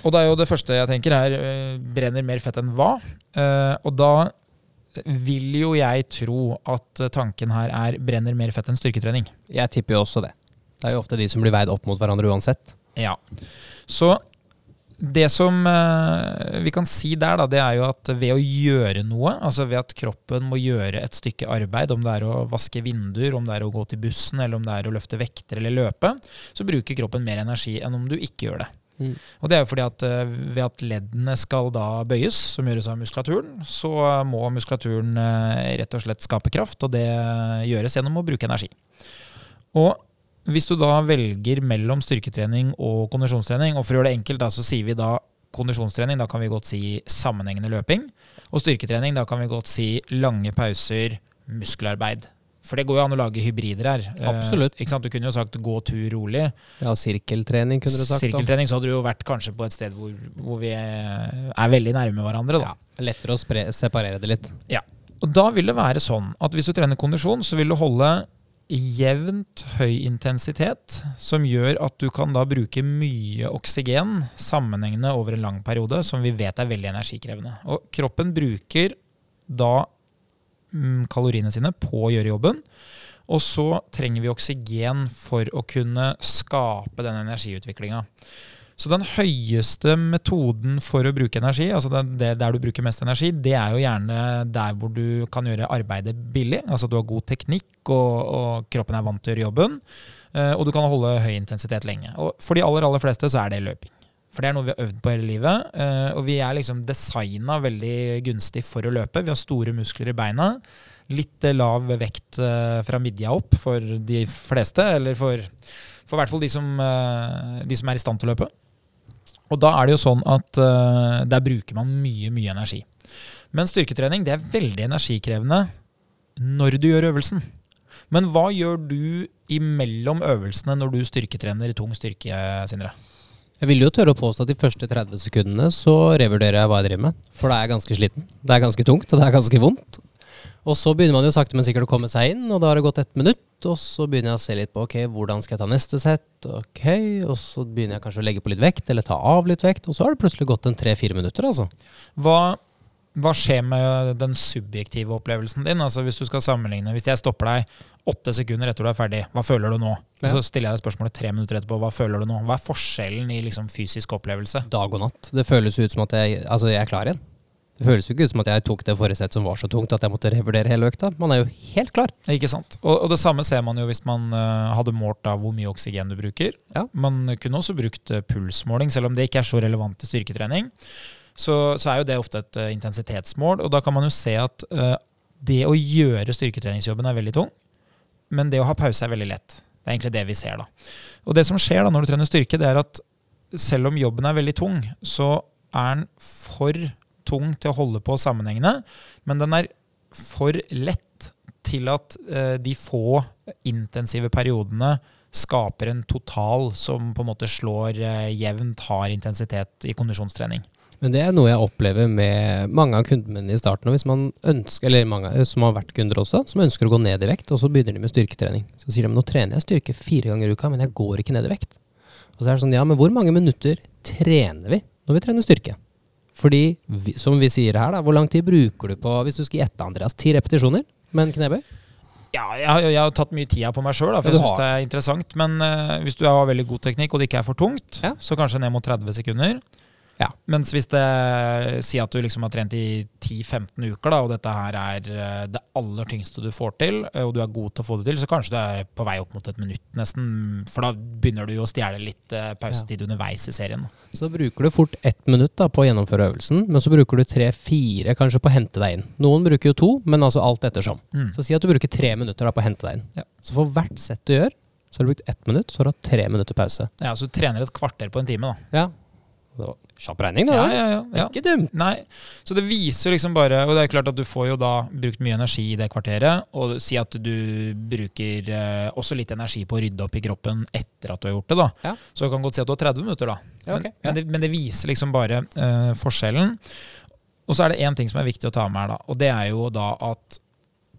Speaker 1: Og det er jo det første jeg tenker her. eh, brenner mer fett enn hva? Eh, og da vil jo jeg tro at tanken her er brenner mer fett enn styrketrening.
Speaker 2: Jeg tipper jo også det. Det er jo ofte de som blir veid opp mot hverandre uansett.
Speaker 1: Ja. Så det som eh, vi kan si der, da, det er jo at ved å gjøre noe, altså ved at kroppen må gjøre et stykke arbeid, om det er å vaske vinduer, om det er å gå til bussen, eller om det er å løfte vekter eller løpe, så bruker kroppen mer energi enn om du ikke gjør det.
Speaker 2: Mm.
Speaker 1: Og det er jo fordi at eh, ved at leddene skal da bøyes, som gjøres av muskulaturen, så må muskulaturen eh, rett og slett skape kraft, og det gjøres gjennom å bruke energi. Og hvis du da velger mellom styrketrening og kondisjonstrening, og for å gjøre det enkelt, da, så sier vi da kondisjonstrening, da kan vi godt si sammenhengende løping. Og styrketrening, da kan vi godt si lange pauser, muskelarbeid. For det går jo an å lage hybrider her. Eh,
Speaker 2: Absolutt.
Speaker 1: sant? Du kunne jo sagt gå tur rolig.
Speaker 2: Ja, sirkeltrening kunne du sagt.
Speaker 1: Sirkeltrening så hadde du jo vært kanskje på et sted hvor, hvor vi er veldig nærme hverandre. da.
Speaker 2: Ja, lettere å spre, separere det litt. Ja.
Speaker 1: Og da vil det være sånn at hvis du trener kondisjon, så vil du holde jevnt høy intensitet, som gjør at du kan da bruke mye oksygen sammenhengende over en lang periode, som vi vet er veldig energikrevende. Og kroppen bruker da mm, kaloriene sine på å gjøre jobben. Og så trenger vi oksygen for å kunne skape den energiutviklinga. Så den høyeste metoden for å bruke energi, altså det, der du bruker mest energi, det er jo gjerne der hvor du kan gjøre arbeidet billig. Altså du har god teknikk, og, og kroppen er vant til å gjøre jobben. eh, Og du kan holde høy intensitet lenge. Og for de aller, aller fleste så er det løping. For det er noe vi har øvd på hele livet. eh, Og vi er liksom designa veldig gunstig for å løpe. Vi har store muskler i beina. Litt lav vekt eh, fra midja opp for de fleste, eller for, for hvert fall de som, de som er i stand til å løpe. Og da er det jo sånn at uh, der bruker man mye, mye energi. Men styrketrening det er veldig energikrevende når du gjør øvelsen. Men hva gjør du imellom øvelsene når du styrketrener i tung styrke, Sindre?
Speaker 2: Jeg vil jo tørre å påstå at de første 30 sekundene så revurderer jeg hva jeg driver med. For da er jeg ganske sliten. Det er ganske tungt, og det er ganske vondt. Og så begynner man jo sakte, men sikkert å komme seg inn, og da har det gått ett minutt. Og så begynner jeg å se litt på ok, hvordan skal jeg ta neste sett, ok, og så begynner jeg kanskje å legge på litt vekt, eller ta av litt vekt, og så har det plutselig gått en tre-fire minutter, altså.
Speaker 1: Hva, hva skjer med den subjektive opplevelsen din? Altså Hvis du skal sammenligne, hvis jeg stopper deg åtte sekunder etter du er ferdig, hva føler du nå?
Speaker 2: Ja.
Speaker 1: så stiller jeg deg spørsmålet tre minutter etterpå, hva føler du nå? Hva er forskjellen i liksom fysisk opplevelse?
Speaker 2: Dag og natt. Det føles ut som at jeg, altså jeg er klar igjen. Det føles jo ikke ut som at jeg tok det forrige sett som var så tungt at jeg måtte revurdere hele økta. Man er jo helt klar.
Speaker 1: Ikke sant? Og, og det samme ser man jo hvis man uh, hadde målt da hvor mye oksygen du bruker.
Speaker 2: Ja.
Speaker 1: Man kunne også brukt uh, pulsmåling, selv om det ikke er så relevant til styrketrening. Så, så er jo det ofte et uh, intensitetsmål, og da kan man jo se at det å gjøre styrketreningsjobben er veldig tung, men det å ha pause er veldig lett. Det er egentlig det vi ser da. Og det som skjer da når du trener styrke, det er at selv om jobben er veldig tung, så er den for tung til å holde på sammenhengende, men den er for lett til at eh, de få intensive periodene skaper en total som på en måte slår eh, jevnt hard intensitet i kondisjonstrening.
Speaker 2: Men det er noe jeg opplever med mange av kundene mine i starten. Hvis man ønsker, eller mange som har vært kunder også, som ønsker å gå ned i vekt, og så begynner de med styrketrening. Så sier de nå trener jeg styrke fire ganger i uka, men jeg går ikke ned i vekt. Og så er det sånn, ja, men hvor mange minutter trener vi når vi trener styrke? Fordi, som vi sier her, da, hvor lang tid bruker du på, hvis du skal gjette, Andreas, ti repetisjoner med en knebøy?
Speaker 1: Ja, jeg, har- jeg har tatt mye tida på meg sjøl, for jeg syns det er interessant. Men uh, hvis du har veldig god teknikk, og det ikke er for tungt,
Speaker 2: Ja.
Speaker 1: så kanskje ned mot 30 sekunder.
Speaker 2: Ja.
Speaker 1: Mens hvis det sier at du liksom har trent i 10-15 uker, da, og dette her er eh, det aller tyngste du får til, eh, og du er god til å få det til, så kanskje du er på vei opp mot et minutt, nesten. For da begynner du jo å stjele litt pausetid pausetid underveis i serien.
Speaker 2: Så da bruker du fort ett minutt da, på å gjennomføre øvelsen, men så bruker du tre-fire kanskje på å hente deg inn. Noen bruker jo to, men altså alt ettersom.
Speaker 1: Mm.
Speaker 2: Så si at du bruker tre minutter da, på å hente deg inn.
Speaker 1: Ja.
Speaker 2: Så for hvert sett du gjør, så har du brukt ett minutt, så har du hatt tre minutter pause.
Speaker 1: Ja, Så du trener et kvarter på en time, da.
Speaker 2: Ja. Det var Kjapp regning, det
Speaker 1: Ja,
Speaker 2: der.
Speaker 1: ja, ja, ja.
Speaker 2: Ikke dumt.
Speaker 1: Nei, så det viser liksom bare Og det er klart at du får jo da brukt mye energi i det kvarteret. Og si at du bruker eh, også litt energi på å rydde opp i kroppen etter at du har gjort det. da. Så du kan godt si at du har 30 minutter, da.
Speaker 2: Ja, ok.
Speaker 1: Men, men, det, men det viser liksom bare eh, forskjellen. Og så er det én ting som er viktig å ta med her, da. Og det er jo da at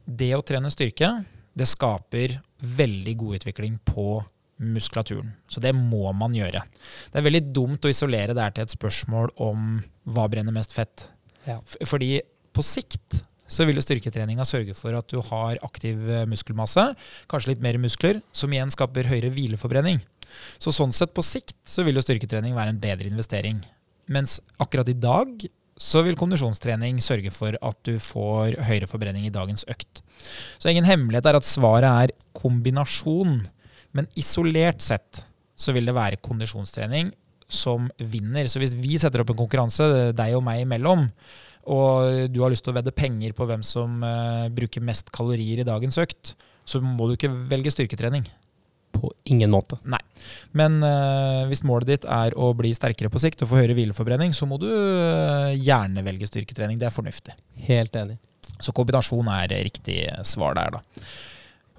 Speaker 1: det å trene styrke, det skaper veldig god utvikling på muskulaturen. Så det må man gjøre. Det er veldig dumt å isolere det her til et spørsmål om hva brenner mest fett.
Speaker 2: Ja.
Speaker 1: Fordi på sikt så vil jo styrketreninga sørge for at du har aktiv eh, muskelmasse, kanskje litt mer muskler, som igjen skaper høyere hvileforbrenning. Så sånn sett på sikt så vil jo styrketrening være en bedre investering. Mens akkurat i dag så vil kondisjonstrening sørge for at du får høyere forbrenning i dagens økt. Så ingen hemmelighet er at svaret er kombinasjon. Men isolert sett så vil det være kondisjonstrening som vinner. Så hvis vi setter opp en konkurranse, deg og meg imellom, og du har lyst til å vedde penger på hvem som uh, bruker mest kalorier i dagens økt, så må du ikke velge styrketrening.
Speaker 2: På ingen måte. Nei.
Speaker 1: Men uh, hvis målet ditt er å bli sterkere på sikt og få høyere hvileforbrenning, så må du uh, gjerne velge styrketrening. Det er fornuftig.
Speaker 2: Helt enig.
Speaker 1: Så kombinasjon er riktig svar der, da.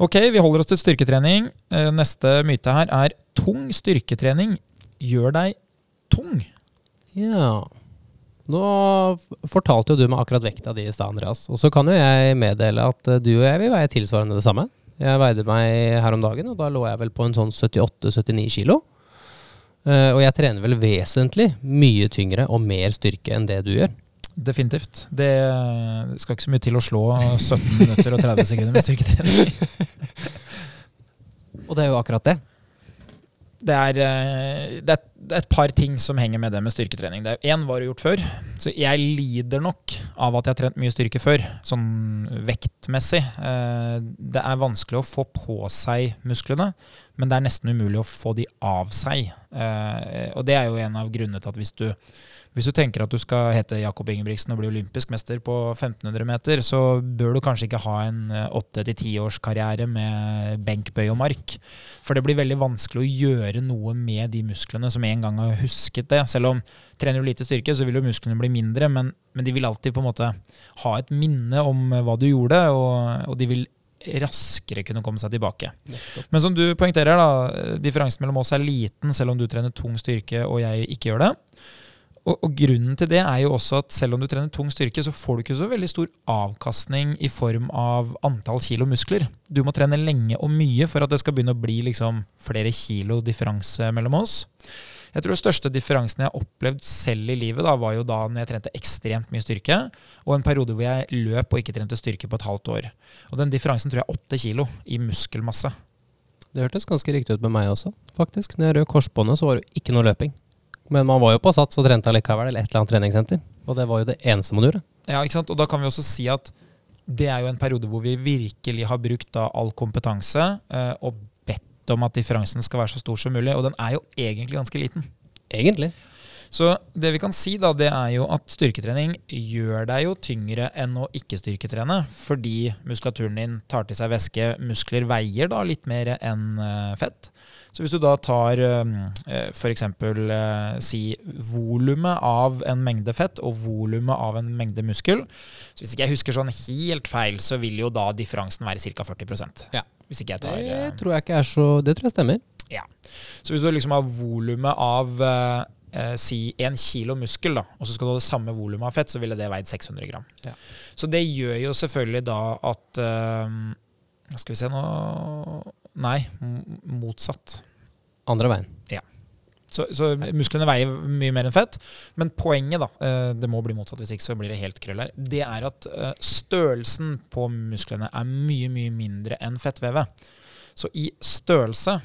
Speaker 1: Ok, vi holder oss til styrketrening. Eh, Neste myte her er tung styrketrening gjør deg tung.
Speaker 2: Ja. Nå fortalte jo du meg akkurat vekta di i stad, Andreas. Og så kan jo jeg meddele at eh, du og jeg vil veie tilsvarende det samme. Jeg veide meg her om dagen, og da lå jeg vel på en sånn 78-79 kilo. Eh, og jeg trener vel vesentlig mye tyngre og mer styrke enn det du gjør.
Speaker 1: Definitivt. Det skal ikke så mye til å slå 17 minutter og 30 sekunder med styrketrening. (laughs)
Speaker 2: Og det er jo akkurat det.
Speaker 1: Det er, eh, det, er, et par ting som henger med det med styrketrening. Det er Én var gjort før. Så jeg lider nok av at jeg har trent mye styrke før, sånn vektmessig. Eh, Det er vanskelig å få på seg musklene, men det er nesten umulig å få de av seg. Eh, Og det er jo en av grunnene til at hvis du, hvis du tenker at du skal hete Jakob Ingebrigtsen og bli olympisk mester på 1500 meter, så bør du kanskje ikke ha en åtte til ti års karriere med benkbøy og mark. For det blir veldig vanskelig å gjøre noe med de musklene som en gang har husket det. Selv om trener du lite styrke, så vil jo musklene bli mindre, men, men de vil alltid på en måte ha et minne om hva du gjorde, og, og de vil raskere kunne komme seg tilbake. Men som du poengterer, da, differansen mellom oss er liten, selv om du trener tung styrke og jeg ikke gjør det. Og, og grunnen til det er jo også at selv om du trener tung styrke, så får du ikke så veldig stor avkastning i form av antall kilo muskler. Du må trene lenge og mye for at det skal begynne å bli liksom flere kilo differanse mellom oss. Jeg tror den største differansen jeg har opplevd selv i livet, da, var jo da når jeg trente ekstremt mye styrke, og en periode hvor jeg løp og ikke trente styrke på et halvt år. Og den differansen tror jeg er åtte kilo i muskelmasse.
Speaker 2: Det hørtes ganske riktig ut med meg også, faktisk. Når jeg rød korsbåndet, så var det ikke noe løping. Men man var jo på sats og trente allikevel, eller et eller annet treningssenter. Og det var jo det eneste man gjorde.
Speaker 1: Ja, ikke sant? Og da kan vi også si at det er jo en periode hvor vi virkelig har brukt all kompetanse eh, og bedt om at differansen skal være så stor som mulig. Og den er jo egentlig ganske liten.
Speaker 2: Egentlig.
Speaker 1: Så det vi kan si, da, det er jo at styrketrening gjør deg jo tyngre enn å ikke styrketrene, fordi muskulaturen din tar til seg væske. Muskler veier da litt mer enn eh, fett. Så hvis du da tar f.eks. si volumet av en mengde fett og volumet av en mengde muskel Så hvis ikke jeg husker sånn helt feil, så vil jo da differansen være ca. 40%
Speaker 2: Ja.
Speaker 1: Hvis ikke jeg tar
Speaker 2: Det
Speaker 1: eh,
Speaker 2: tror jeg ikke er så Det tror jeg stemmer. Ja.
Speaker 1: Så hvis du liksom har volumet av eh, eh, si én kilo muskel, da, og så skal du ha det samme volumet av fett, så ville det veid 600 gram.
Speaker 2: Ja.
Speaker 1: Så det gjør jo selvfølgelig da at eh, Skal vi se nå Nei, motsatt.
Speaker 2: Andre veien.
Speaker 1: Så, så musklene veier mye mer enn fett. Men poenget, da, eh, det må bli motsatt, hvis ikke så blir det helt krøll her, det er at eh, størrelsen på musklene er mye, mye mindre enn fettvevet. Så i størrelse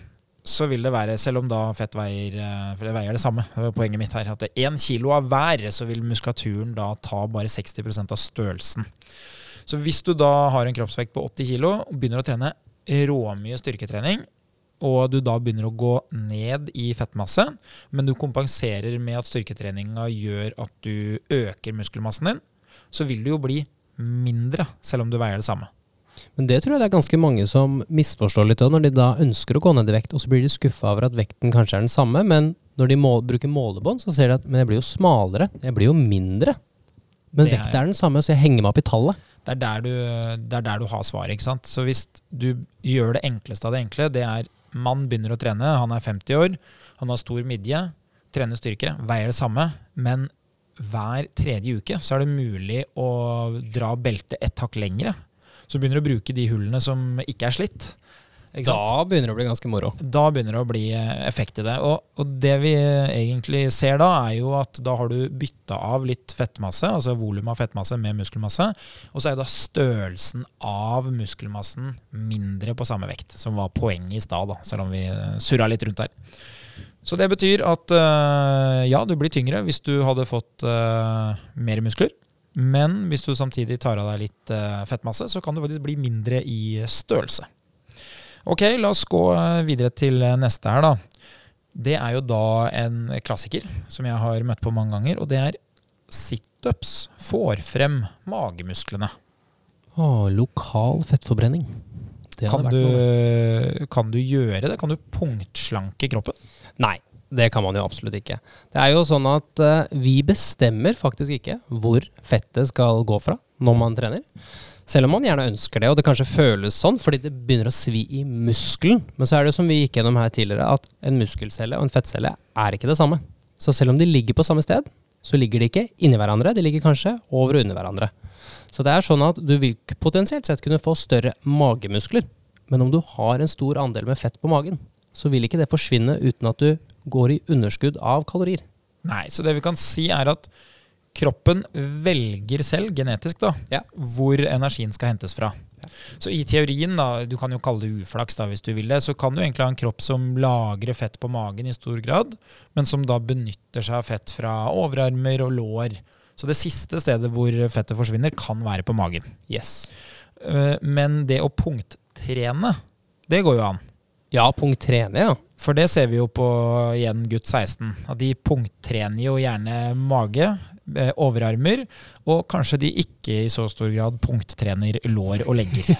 Speaker 1: så vil det være, selv om da fett veier eh, For det veier det samme, det var poenget mitt her, at én kilo av hver, så vil muskulaturen da ta bare 60% av størrelsen. Så hvis du da har en kroppsvekt på 80 kilo og begynner å trene råmye styrketrening, og du da begynner å gå ned i fettmasse, men du kompenserer med at styrketreninga gjør at du øker muskelmassen din, så vil du jo bli mindre, selv om du veier det samme.
Speaker 2: Men det tror jeg det er ganske mange som misforstår litt òg, når de da ønsker å gå ned i vekt, og så blir de skuffa over at vekten kanskje er den samme, men når de må, bruker målebånd, så ser de at men jeg blir jo smalere, jeg blir jo mindre. Men
Speaker 1: er-
Speaker 2: vekta er den samme, så jeg henger meg opp i tallet.
Speaker 1: Det er der du, det er der du har svaret. ikke sant? Så hvis du gjør det enkleste av det enkle, det er mann begynner å trene, han er 50 år, han har stor midje, trener styrke, veier det samme, men hver tredje uke så er det mulig å dra beltet et hakk lengre. Så begynner du å bruke de hullene som ikke er slitt.
Speaker 2: Da begynner det å bli ganske moro.
Speaker 1: Da begynner det å bli eh, effekt i det. Og, og det vi egentlig ser da, er jo at da har du bytta av litt fettmasse, altså volum av fettmasse med muskelmasse, og så er da størrelsen av muskelmassen mindre på samme vekt, som var poenget i stad, selv om vi eh, surra litt rundt her. Så det betyr at eh, ja, du blir tyngre hvis du hadde fått eh, mer muskler. Men hvis du samtidig tar av deg litt eh, fettmasse, så kan du faktisk bli mindre i størrelse. Ok, la oss gå eh, videre til eh, neste her, da. Det er jo da en klassiker som jeg har møtt på mange ganger, og det er situps får frem magemusklene.
Speaker 2: Å, lokal fettforbrenning.
Speaker 1: Kan du, kan du gjøre det? Kan du punktslanke kroppen?
Speaker 2: Nei, det kan man jo absolutt ikke. Det er jo sånn at eh, vi bestemmer faktisk ikke hvor fettet skal gå fra når man trener. Selv om man gjerne ønsker det, og det kanskje føles sånn fordi det begynner å svi i muskelen. Men så er det som vi gikk gjennom her tidligere, at en muskelcelle og en fettcelle er ikke det samme. Så selv om de ligger på samme sted, så ligger de ikke inni hverandre, de ligger kanskje over og under hverandre. Så det er sånn at du vil potensielt sett kunne få større magemuskler. Men om du har en stor andel med fett på magen, så vil ikke det forsvinne uten at du går i underskudd av kalorier.
Speaker 1: Nei, så det vi kan si er at kroppen velger selv, genetisk, da,
Speaker 2: Ja.
Speaker 1: hvor energien skal hentes fra.
Speaker 2: Ja.
Speaker 1: Så i teorien, da, du kan jo kalle det uflaks da, hvis du vil det, så kan du egentlig ha en kropp som lagrer fett på magen i stor grad, men som da benytter seg av fett fra overarmer og lår. Så det siste stedet hvor fettet forsvinner, kan være på magen.
Speaker 2: Yes.
Speaker 1: Eh, Men det å punkttrene, det går jo an.
Speaker 2: Ja, punkttrene ja.
Speaker 1: For det ser vi jo på igjen gutt 16. At de punkttrener jo gjerne mage, overarmer, og kanskje de ikke i så stor grad punkttrener lår og legger. (laughs)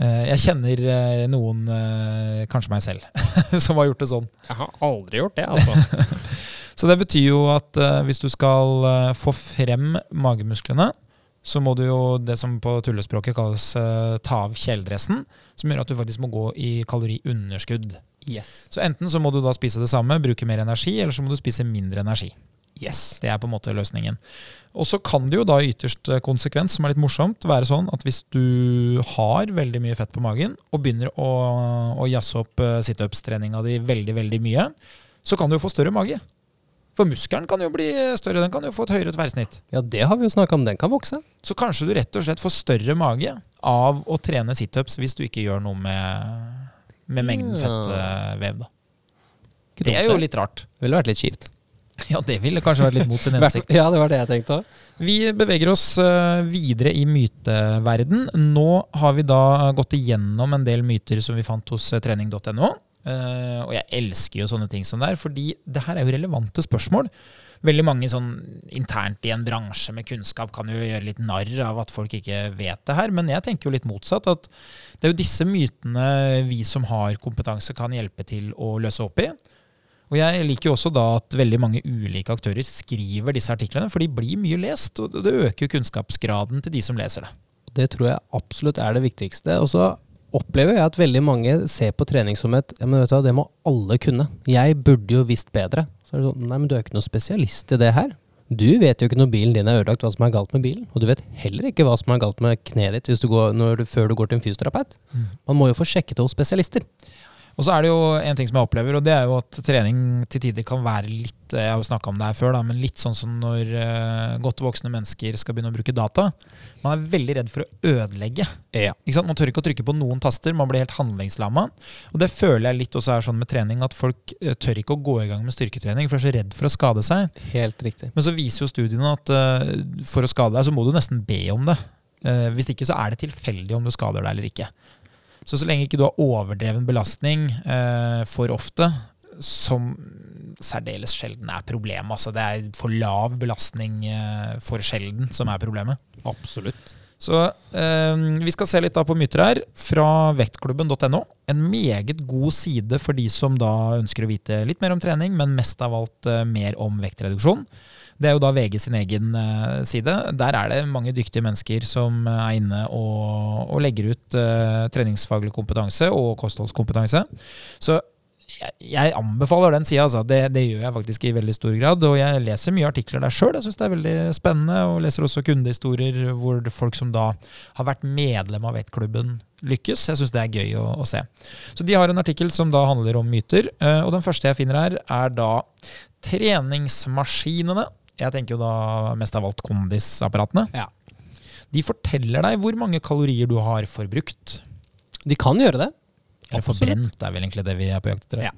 Speaker 1: Eh, Jeg kjenner eh, noen, eh, kanskje meg selv, (laughs) som har gjort det sånn.
Speaker 2: Jeg har aldri gjort det, altså. (laughs)
Speaker 1: Så det betyr jo at eh, hvis du skal eh, få frem magemusklene, så må du jo det som på tullespråket kalles eh, ta av kjeledressen, som gjør at du faktisk må gå i kaloriunderskudd.
Speaker 2: yes.
Speaker 1: Så enten så må du da spise det samme, bruke mer energi, eller så må du spise mindre energi.
Speaker 2: Yes.
Speaker 1: Det er på en måte løsningen. Og så kan det jo da i ytterste konsekvens, som er litt morsomt, være sånn at hvis du har veldig mye fett på magen, og begynner å, å jazze opp eh, situps-treninga di veldig, veldig mye, så kan du jo få større mage. For muskelen kan jo bli større, den kan jo få et høyere tverrsnitt.
Speaker 2: Ja, det har vi jo snakka om. Den kan vokse.
Speaker 1: Så kanskje du rett og slett får større mage av å trene situps hvis du ikke gjør noe med, med mengden fettvev, da. Det er jo litt rart.
Speaker 2: Det ville vært litt kjipt. (laughs)
Speaker 1: Ja, det ville kanskje vært litt mot sin (laughs) hensikt.
Speaker 2: Ja, det var det jeg tenkte òg.
Speaker 1: Vi beveger oss eh, videre i myteverden. Nå har vi da gått igjennom en del myter som vi fant hos eh, trening.no. Eh, og jeg elsker jo sånne ting som det er, fordi det her er jo relevante spørsmål. Veldig mange sånn internt i en bransje med kunnskap kan jo gjøre litt narr av at folk ikke vet det her, men jeg tenker jo litt motsatt. At det er jo disse mytene vi som har kompetanse kan hjelpe til å løse opp i. Og jeg liker jo også da at veldig mange ulike aktører skriver disse artiklene, for de blir mye lest, og det øker jo kunnskapsgraden til de som leser det.
Speaker 2: Det tror jeg absolutt er det viktigste. Og så opplever jeg at veldig mange ser på trening som et ja, men vet du hva, Det må alle kunne. Jeg burde jo visst bedre. Så er det sånn, Nei, men du er ikke noen spesialist i det her. Du vet jo ikke når bilen din er ødelagt, hva som er galt med bilen. Og du vet heller ikke hva som er galt med kneet ditt hvis du går, når du, før du går til en fysioterapeut. Man må jo få sjekket det hos spesialister.
Speaker 1: Og så er det jo en ting som jeg opplever, og det er jo at trening til tider kan være litt Jeg har jo snakka om det her før, da, men litt sånn som når eh, godt voksne mennesker skal begynne å bruke data. Man er veldig redd for å ødelegge.
Speaker 2: Ja.
Speaker 1: Man tør ikke å trykke på noen taster, man blir helt handlingslamma. Og det føler jeg litt også er sånn med trening, at folk eh, tør ikke å gå i gang med styrketrening, for de er så redd for å skade seg.
Speaker 2: Helt riktig.
Speaker 1: Men så viser jo studiene at eh, for å skade deg, så må du nesten be om det. Eh, hvis ikke så er det tilfeldig om du skader deg eller ikke. Så så lenge ikke du har overdreven belastning eh, for ofte, som særdeles sjelden er problemet. Altså det er for lav belastning eh, for sjelden som er problemet.
Speaker 2: Absolutt.
Speaker 1: Så eh, vi skal se litt da på myter her fra vektklubben.no. En meget god side for de som da ønsker å vite litt mer om trening, men mest av alt eh, mer om vektreduksjon. Det er jo da VG sin egen eh, side. Der er det mange dyktige mennesker som eh, er inne og, og legger ut uh, treningsfaglig kompetanse og kostholdskompetanse. Så jeg, jeg anbefaler den sida, altså. Det, det gjør jeg faktisk i veldig stor grad. Og jeg leser mye artikler der sjøl. Jeg syns det er veldig spennende. Og leser også kundehistorier hvor folk som da har vært medlem av vettklubben, lykkes. Jeg syns det er gøy å, å se. Så de har en artikkel som da handler om myter. Og den første jeg finner her, er da treningsmaskinene. Jeg tenker jo da mest av alt kondisapparatene.
Speaker 2: Ja.
Speaker 1: De forteller deg hvor mange kalorier du har forbrukt.
Speaker 2: De kan gjøre det.
Speaker 1: Eller
Speaker 2: Absolutt.
Speaker 1: forbrent er vel egentlig det vi er på jakt etter.
Speaker 2: Ja.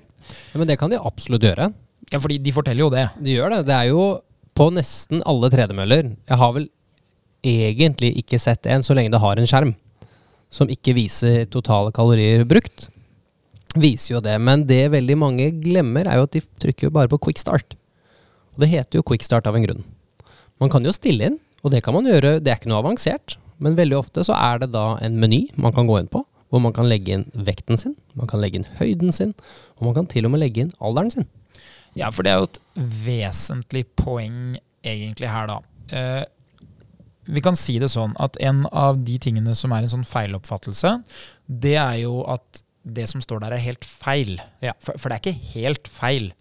Speaker 2: Ja, men det kan de absolutt gjøre.
Speaker 1: Ja, fordi de forteller jo det.
Speaker 2: De gjør det. Det er jo på nesten alle tredemøller. Jeg har vel egentlig ikke sett en så lenge det har en skjerm som ikke viser totale kalorier brukt. Viser jo det. Men det veldig mange glemmer, er jo at de trykker jo bare på quick start. Og det heter jo quick start av en grunn. Man kan jo stille inn, og det kan man gjøre. Det er ikke noe avansert, men veldig ofte så er det da en meny man kan gå inn på, hvor man kan legge inn vekten sin, man kan legge inn høyden sin, og man kan til og med legge inn alderen sin.
Speaker 1: Ja, for det er jo et vesentlig poeng egentlig her, da. Eh, vi kan si det sånn at en av de tingene som er en sånn feiloppfattelse, det er jo at det som står der, er helt feil.
Speaker 2: Ja.
Speaker 1: For, for det er ikke helt feil.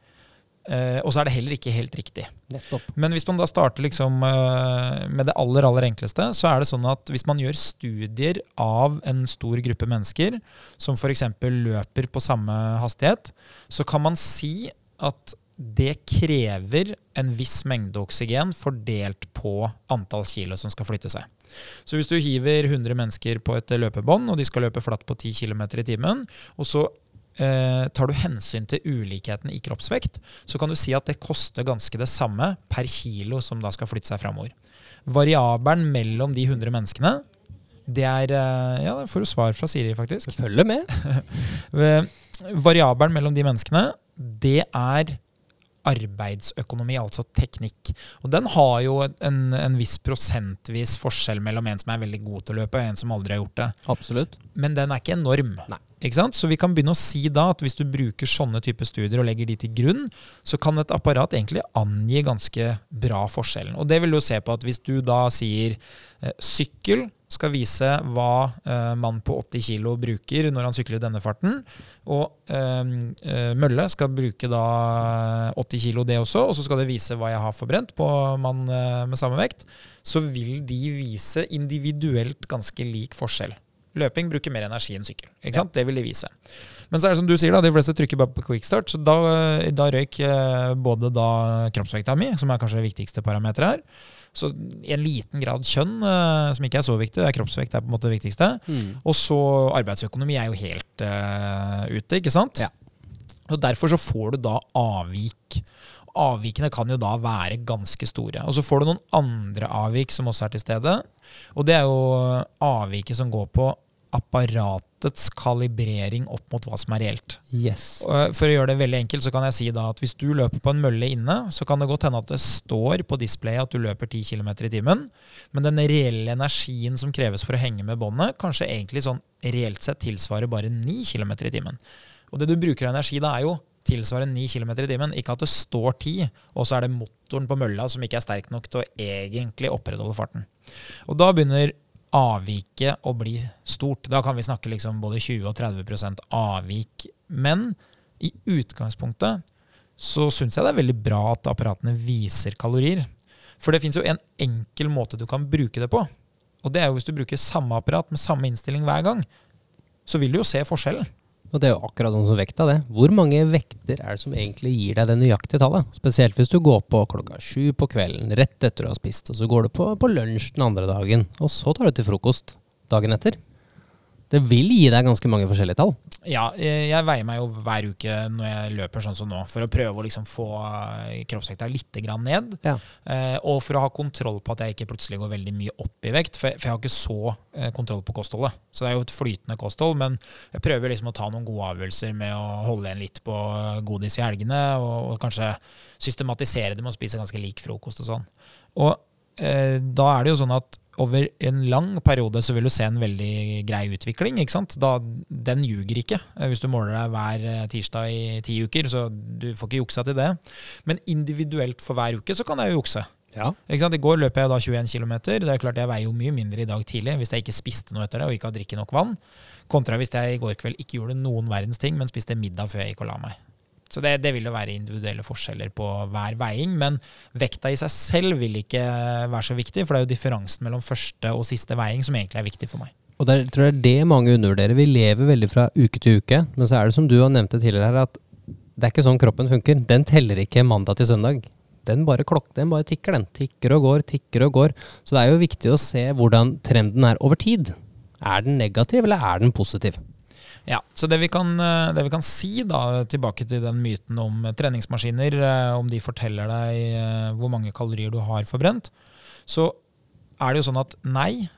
Speaker 1: Eh, og så er det heller ikke helt riktig.
Speaker 2: Nettopp.
Speaker 1: Men hvis man da starter liksom eh, med det aller aller enkleste, så er det sånn at hvis man gjør studier av en stor gruppe mennesker som f.eks. løper på samme hastighet, så kan man si at det krever en viss mengde oksygen fordelt på antall kilo som skal flytte seg. Så hvis du hiver 100 mennesker på et løpebånd, og de skal løpe flatt på 10 km i timen, og så eh, tar du hensyn til ulikheten i kroppsvekt, så kan du si at det koster ganske det samme per kilo som da skal flytte seg framover. Variabelen mellom de 100 menneskene, det er eh, Ja, det får du svar fra Siri, faktisk.
Speaker 2: Følger med. (laughs)
Speaker 1: Eh, Variabelen mellom de menneskene, det er arbeidsøkonomi, altså teknikk. Og den har jo en, en viss prosentvis forskjell mellom en som er veldig god til å løpe, og en som aldri har gjort det.
Speaker 2: Absolutt.
Speaker 1: Men den er ikke enorm.
Speaker 2: Nei.
Speaker 1: Så vi kan begynne å si da at hvis du bruker sånne typer studier og legger de til grunn, så kan et apparat egentlig angi ganske bra forskjellen. Og det vil du se på at hvis du da sier eh, sykkel skal vise hva eh, mann på 80 kg bruker når han sykler i denne farten, og eh, eh, mølle skal bruke da 80 kg det også, og så skal det vise hva jeg har forbrent på mann eh, med samme vekt, så vil de vise individuelt ganske lik forskjell. Løping bruker mer energi enn sykkel. ikke sant? Det vil de vise. Men så er det som du sier, da, de fleste trykker bare på quickstart. Så da, da røyk eh, både da kroppsvekta mi, som er kanskje det viktigste parameteret her. Så i en liten grad kjønn, eh, som ikke er så viktig, det er kroppsvekt er på en måte det viktigste.
Speaker 2: Mm.
Speaker 1: Og så arbeidsøkonomi er jo helt uh, ute, ikke sant?
Speaker 2: Ja.
Speaker 1: Og Derfor så får du da avvik. Avvikene kan jo da være ganske store. Og så får du noen andre avvik som også er til stede. Og det er jo avviket som går på apparatets kalibrering opp mot hva som er reelt.
Speaker 2: Yes.
Speaker 1: For å gjøre det veldig enkelt, så kan jeg si da at hvis du løper på en mølle inne, så kan det godt hende at det står på displayet at du løper 10 km i timen, men den reelle energien som kreves for å henge med båndet, kanskje egentlig sånn reelt sett tilsvarer bare 9 km i timen. Og det du bruker av energi da, er jo tilsvarende 9 km i timen. Ikke at det står 10, og så er det motoren på mølla som ikke er sterk nok til å egentlig opprettholde farten. Og da begynner avviket å bli stort. Da kan vi snakke liksom både 20 og 30% avvik. Men i utgangspunktet så syns jeg det er veldig bra at apparatene viser kalorier. For det fins jo en enkel måte du kan bruke det på. Og det er jo hvis du bruker samme apparat med samme innstilling hver gang. Så vil du jo se forskjellen.
Speaker 2: Og det er jo akkurat noe som vekta, det. Hvor mange vekter er det som egentlig gir deg det nøyaktige tallet? Spesielt hvis du går på klokka sju på kvelden, rett etter du har spist, og så går du på, på lunsj den andre dagen, og så tar du til frokost dagen etter. Det vil gi deg ganske mange forskjellige tall.
Speaker 1: Ja, eh, jeg veier meg jo hver uke når jeg løper sånn som nå, for å prøve å liksom få eh, kroppsvekta litt grann ned.
Speaker 2: Ja.
Speaker 1: Eh, og for å ha kontroll på at jeg ikke plutselig går veldig mye opp i vekt. For jeg, har ikke så kontroll på kostholdet. Så det er jo et flytende kosthold. Men jeg prøver liksom å ta noen gode avgjørelser med å holde igjen litt på godis i helgene, og, kanskje systematisere det med å spise ganske lik frokost og sånn. Og da er det jo sånn at over en lang periode så vil du se en veldig grei utvikling. ikke sant? Da, den ljuger ikke. Eh, Hvis du måler deg hver eh, tirsdag i ti uker, så du får ikke juksa til det. Men individuelt for hver uke så kan jeg jo jukse.
Speaker 2: Ja.
Speaker 1: Ikke sant? I går løp jeg da 21 km. Det er klart jeg veier jo mye mindre i dag tidlig hvis jeg ikke spiste noe etter det og ikke har drikket nok vann. Kontra hvis jeg i går kveld ikke gjorde noen verdens ting, men spiste middag før jeg gikk og la meg. Så det, det vil jo være individuelle forskjeller på hver veiing, men vekta i seg selv vil ikke være så viktig, for det er jo differansen mellom første og siste veiing som egentlig er viktig for meg.
Speaker 2: Og det tror jeg er det mange undervurderer. Vi lever veldig fra uke til uke, men så er det som du har nevnt det tidligere her, at det er ikke sånn kroppen funker. Den teller ikke mandag til søndag. Den bare klokker, den bare tikker, den. Tikker og går, tikker og går. Så det er jo viktig å se hvordan trenden er over tid. Er den negativ, eller er den positiv?
Speaker 1: Ja, så det vi, kan, eh, det vi kan si da, tilbake til den myten om treningsmaskiner, eh, om de forteller deg eh, hvor mange kalorier du har forbrent, så er det jo sånn at nei,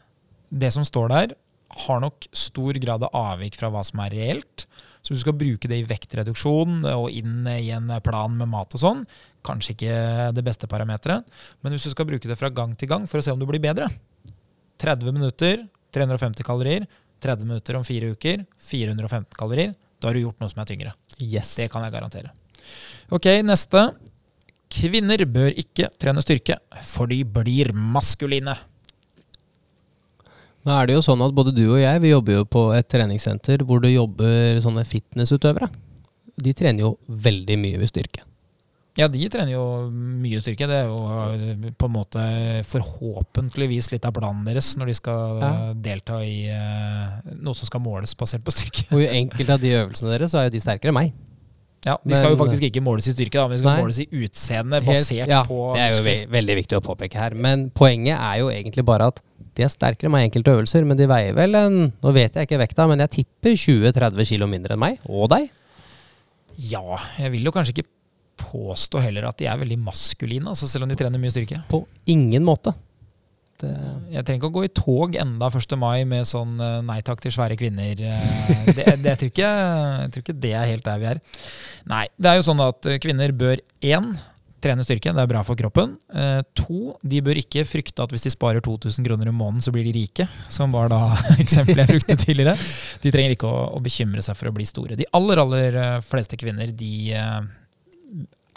Speaker 1: det som står der, har nok stor grad av avvik fra hva som er reelt. Så hvis du skal bruke det i vektreduksjon og inn i en plan med mat og sånn, kanskje ikke det beste parameteret. Men hvis du skal bruke det fra gang til gang for å se om du blir bedre 30 minutter, 350 kalorier. 30 minutter om fire uker, 415 kalorier. Da har du gjort noe som er tyngre.
Speaker 2: Yes.
Speaker 1: Det kan jeg garantere. Ok, neste. Kvinner bør ikke trene styrke, for de blir maskuline.
Speaker 2: Nå er det jo sånn at både du og jeg vi jobber jo på et treningssenter hvor det jobber sånne fitnessutøvere. De trener jo veldig mye ved styrke.
Speaker 1: Ja, de trener jo mye styrke. Det er jo eh, på en måte forhåpentligvis litt av planen deres når de skal
Speaker 2: Ja.
Speaker 1: delta i eh, noe som skal måles basert på styrke.
Speaker 2: Og i enkelte av de øvelsene deres så er jo de sterkere enn meg.
Speaker 1: Ja, De skal jo faktisk ikke måles i styrke, da, men de skal
Speaker 2: Nei.
Speaker 1: måles i utseende
Speaker 2: Helt-
Speaker 1: basert
Speaker 2: ja,
Speaker 1: på
Speaker 2: Det er jo ve veldig viktig å påpeke her. Men poenget er jo egentlig bare at de er sterkere enn meg i enkelte øvelser, men de veier vel en Nå vet jeg ikke vekta, men jeg tipper 20-30 kilo mindre enn meg. Og deg.
Speaker 1: Ja, jeg vil jo kanskje ikke påstå heller at de er veldig maskuline, altså selv om de trener mye styrke.
Speaker 2: På ingen måte. Det,
Speaker 1: Jeg trenger ikke å gå i tog enda 1. mai med sånn eh, nei takk til svære kvinner. eh, Det, det, jeg, tror ikke, jeg tror ikke det er helt der vi er. Nei, det er jo sånn at eh, kvinner bør én trene styrke, det er bra for kroppen. Eh, to, de bør ikke frykte at hvis de sparer 2000 kroner i måneden, så blir de rike. Som var da (laughs) eksempelet jeg brukte tidligere. De trenger ikke å, å bekymre seg for å bli store. De aller, aller fleste kvinner, de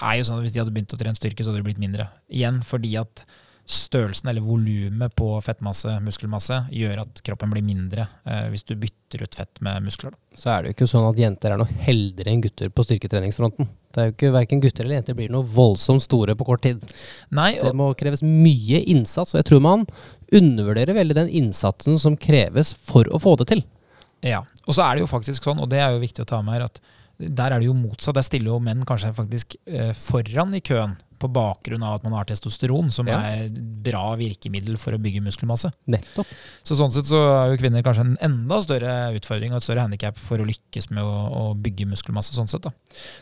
Speaker 1: er jo sånn at hvis de hadde begynt å trene styrke, så hadde det blitt mindre. Igjen fordi at størrelsen eller volumet på fettmasse, muskelmasse, gjør at kroppen blir mindre eh, hvis du bytter ut fett med muskler. Da.
Speaker 2: så er det jo ikke sånn at jenter er noe heldigere enn gutter på styrketreningsfronten. Det er jo ikke Verken gutter eller jenter blir noe voldsomt store på kort tid.
Speaker 1: Nei,
Speaker 2: Det må kreves mye innsats, og jeg tror man undervurderer veldig den innsatsen som kreves for å få det til.
Speaker 1: ja. og så er det jo faktisk sånn, og det er jo viktig å ta med her, at der er det jo motsatt. Der stiller jo menn kanskje faktisk eh, foran i køen på bakgrunn av at man har testosteron, som
Speaker 2: Ja.
Speaker 1: er et bra virkemiddel for å bygge muskelmasse.
Speaker 2: Nettopp.
Speaker 1: Så sånn sett så er jo kvinner kanskje en enda større utfordring og et større handikap for å lykkes med å, å bygge muskelmasse. sånn sett da.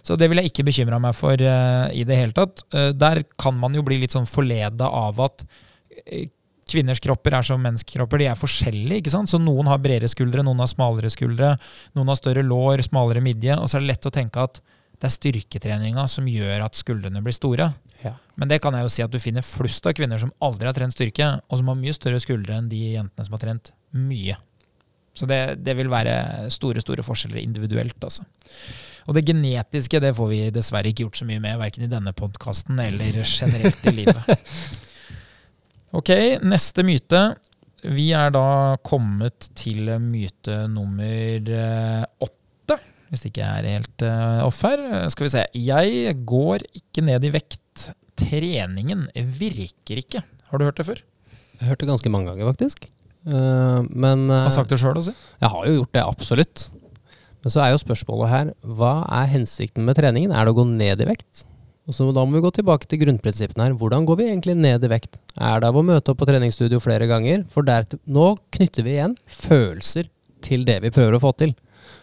Speaker 1: Så det vil jeg ikke bekymre meg for eh, i det hele tatt. Eh, der kan man jo bli litt sånn forleda av at eh, kvinners kropper er som menns kropper. De er forskjellige. ikke sant? Så noen har bredere skuldre, noen har smalere skuldre, noen har større lår, smalere midje. Og så er det lett å tenke at det er styrketreninga som gjør at skuldrene blir store.
Speaker 2: Ja.
Speaker 1: Men det kan jeg jo si at du finner flust av kvinner som aldri har trent styrke, og som har mye større skuldre enn de jentene som har trent mye. Så det, det vil være store store forskjeller individuelt. altså. Og det genetiske det får vi dessverre ikke gjort så mye med, verken i denne podkasten eller generelt i livet. (laughs) Ok, neste myte. Vi er da kommet til myte nummer eh, åtte, hvis ikke jeg er helt eh, off her. Skal vi se. Jeg går ikke ned i vekt. Treningen virker ikke. Har du hørt det før?
Speaker 2: Jeg har hørt det ganske mange ganger, faktisk. Eh, men
Speaker 1: Har sagt det sjøl, også?
Speaker 2: jeg har jo gjort det, absolutt. Men så er jo spørsmålet her, hva er hensikten med treningen? Er det å gå ned i vekt? Og så Da må vi gå tilbake til grunnprinsippene her. Hvordan går vi egentlig ned i vekt? Er det av å møte opp på treningsstudio flere ganger? For der, nå knytter vi igjen følelser til det vi prøver å få til.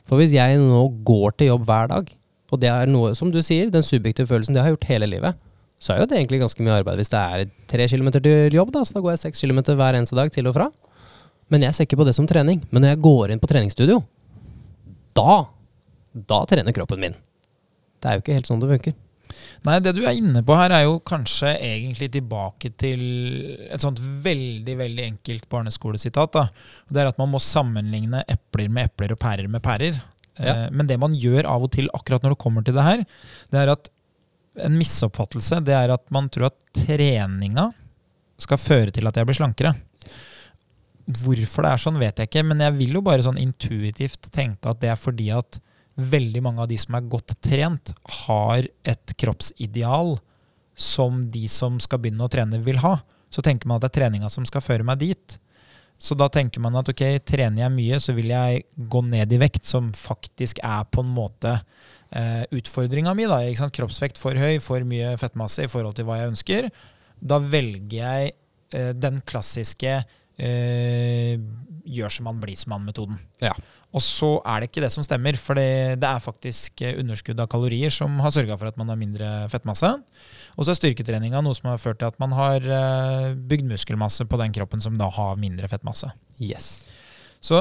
Speaker 2: For hvis jeg nå går til jobb hver dag, og det er noe, som du sier, den subjektive følelsen, det har gjort hele livet, så er jo det egentlig ganske mye arbeid hvis det er tre kilometer til jobb, da, så da går jeg seks kilometer hver eneste dag til og fra. Men jeg ser ikke på det som trening. Men når jeg går inn på treningsstudio, da, da trener kroppen min. Det er jo ikke helt sånn det funker.
Speaker 1: Nei, det du er inne på her, er jo kanskje egentlig tilbake til et sånt veldig veldig enkelt barneskolesitat. da. Det er at man må sammenligne epler med epler og pærer med pærer.
Speaker 2: Ja.
Speaker 1: Eh, Men det man gjør av og til akkurat når det kommer til det her, det er at en misoppfattelse det er at man tror at treninga skal føre til at jeg blir slankere. Hvorfor det er sånn, vet jeg ikke, men jeg vil jo bare sånn intuitivt tenke at det er fordi at veldig mange av de som er godt trent, har et kroppsideal som de som skal begynne å trene, vil ha. Så tenker man at det er treninga som skal føre meg dit. Så da tenker man at ok, trener jeg mye, så vil jeg gå ned i vekt, som faktisk er på en måte eh, utfordringa mi. Kroppsvekt for høy, for mye fettmasse i forhold til hva jeg ønsker. Da velger jeg eh, den klassiske eh, gjør som man blir som man-metoden.
Speaker 2: Ja.
Speaker 1: Og så er det ikke det som stemmer, for det, det er faktisk eh, underskudd av kalorier som har sørga for at man har mindre fettmasse. Og så er styrketreninga noe som har ført til at man har eh, bygd muskelmasse på den kroppen som da har mindre fettmasse.
Speaker 2: Yes.
Speaker 1: Så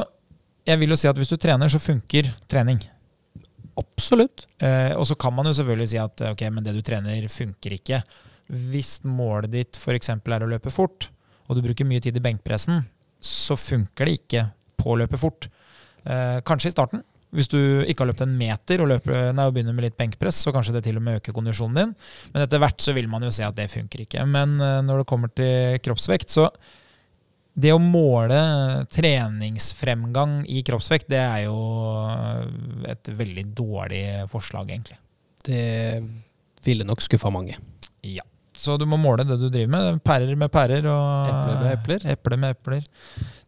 Speaker 1: jeg vil jo si at hvis du trener, så funker trening.
Speaker 2: Absolutt.
Speaker 1: Eh, og så kan man jo selvfølgelig si at ok, men det du trener, funker ikke. Hvis målet ditt f.eks. er å løpe fort, og du bruker mye tid i benkpressen, så funker det ikke på å løpe fort. Eh, kanskje i starten. Hvis du ikke har løpt en meter og, løper, nei, og begynner med litt benkpress, så kanskje det til og med øker kondisjonen din. Men etter hvert så vil man jo se at det funker ikke. Men eh, når det kommer til kroppsvekt, så det å måle treningsfremgang i kroppsvekt, det er jo et veldig dårlig forslag, egentlig.
Speaker 2: Det ville nok skuffa mange.
Speaker 1: Ja. Så du må måle det du driver med. Pærer med pærer og
Speaker 2: Epler med epler.
Speaker 1: Eple med epler.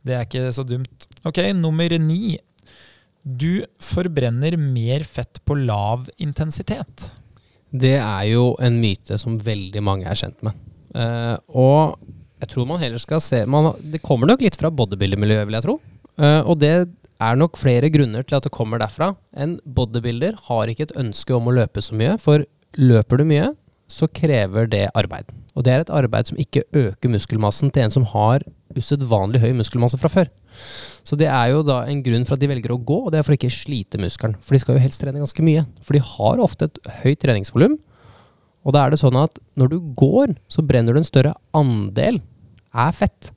Speaker 1: Det er ikke så dumt. Ok, nummer ni. Du forbrenner mer fett på lav intensitet.
Speaker 2: Det er jo en myte som veldig mange er kjent med. Uh, og jeg tror man heller skal se man, Det kommer nok litt fra bodybuilder-miljøet, vil jeg tro. Uh, og det er nok flere grunner til at det kommer derfra. En bodybuilder har ikke et ønske om å løpe så mye, for løper du mye, så krever det arbeid. Og det er et arbeid som ikke øker muskelmassen til en som har usedvanlig høy muskelmasse fra før. Så det er jo da en grunn for at de velger å gå, og det er for å ikke slite muskelen. For de skal jo helst trene ganske mye. For de har ofte et høyt treningsvolum. Og da er det sånn at når du går, så brenner du en større andel er fett.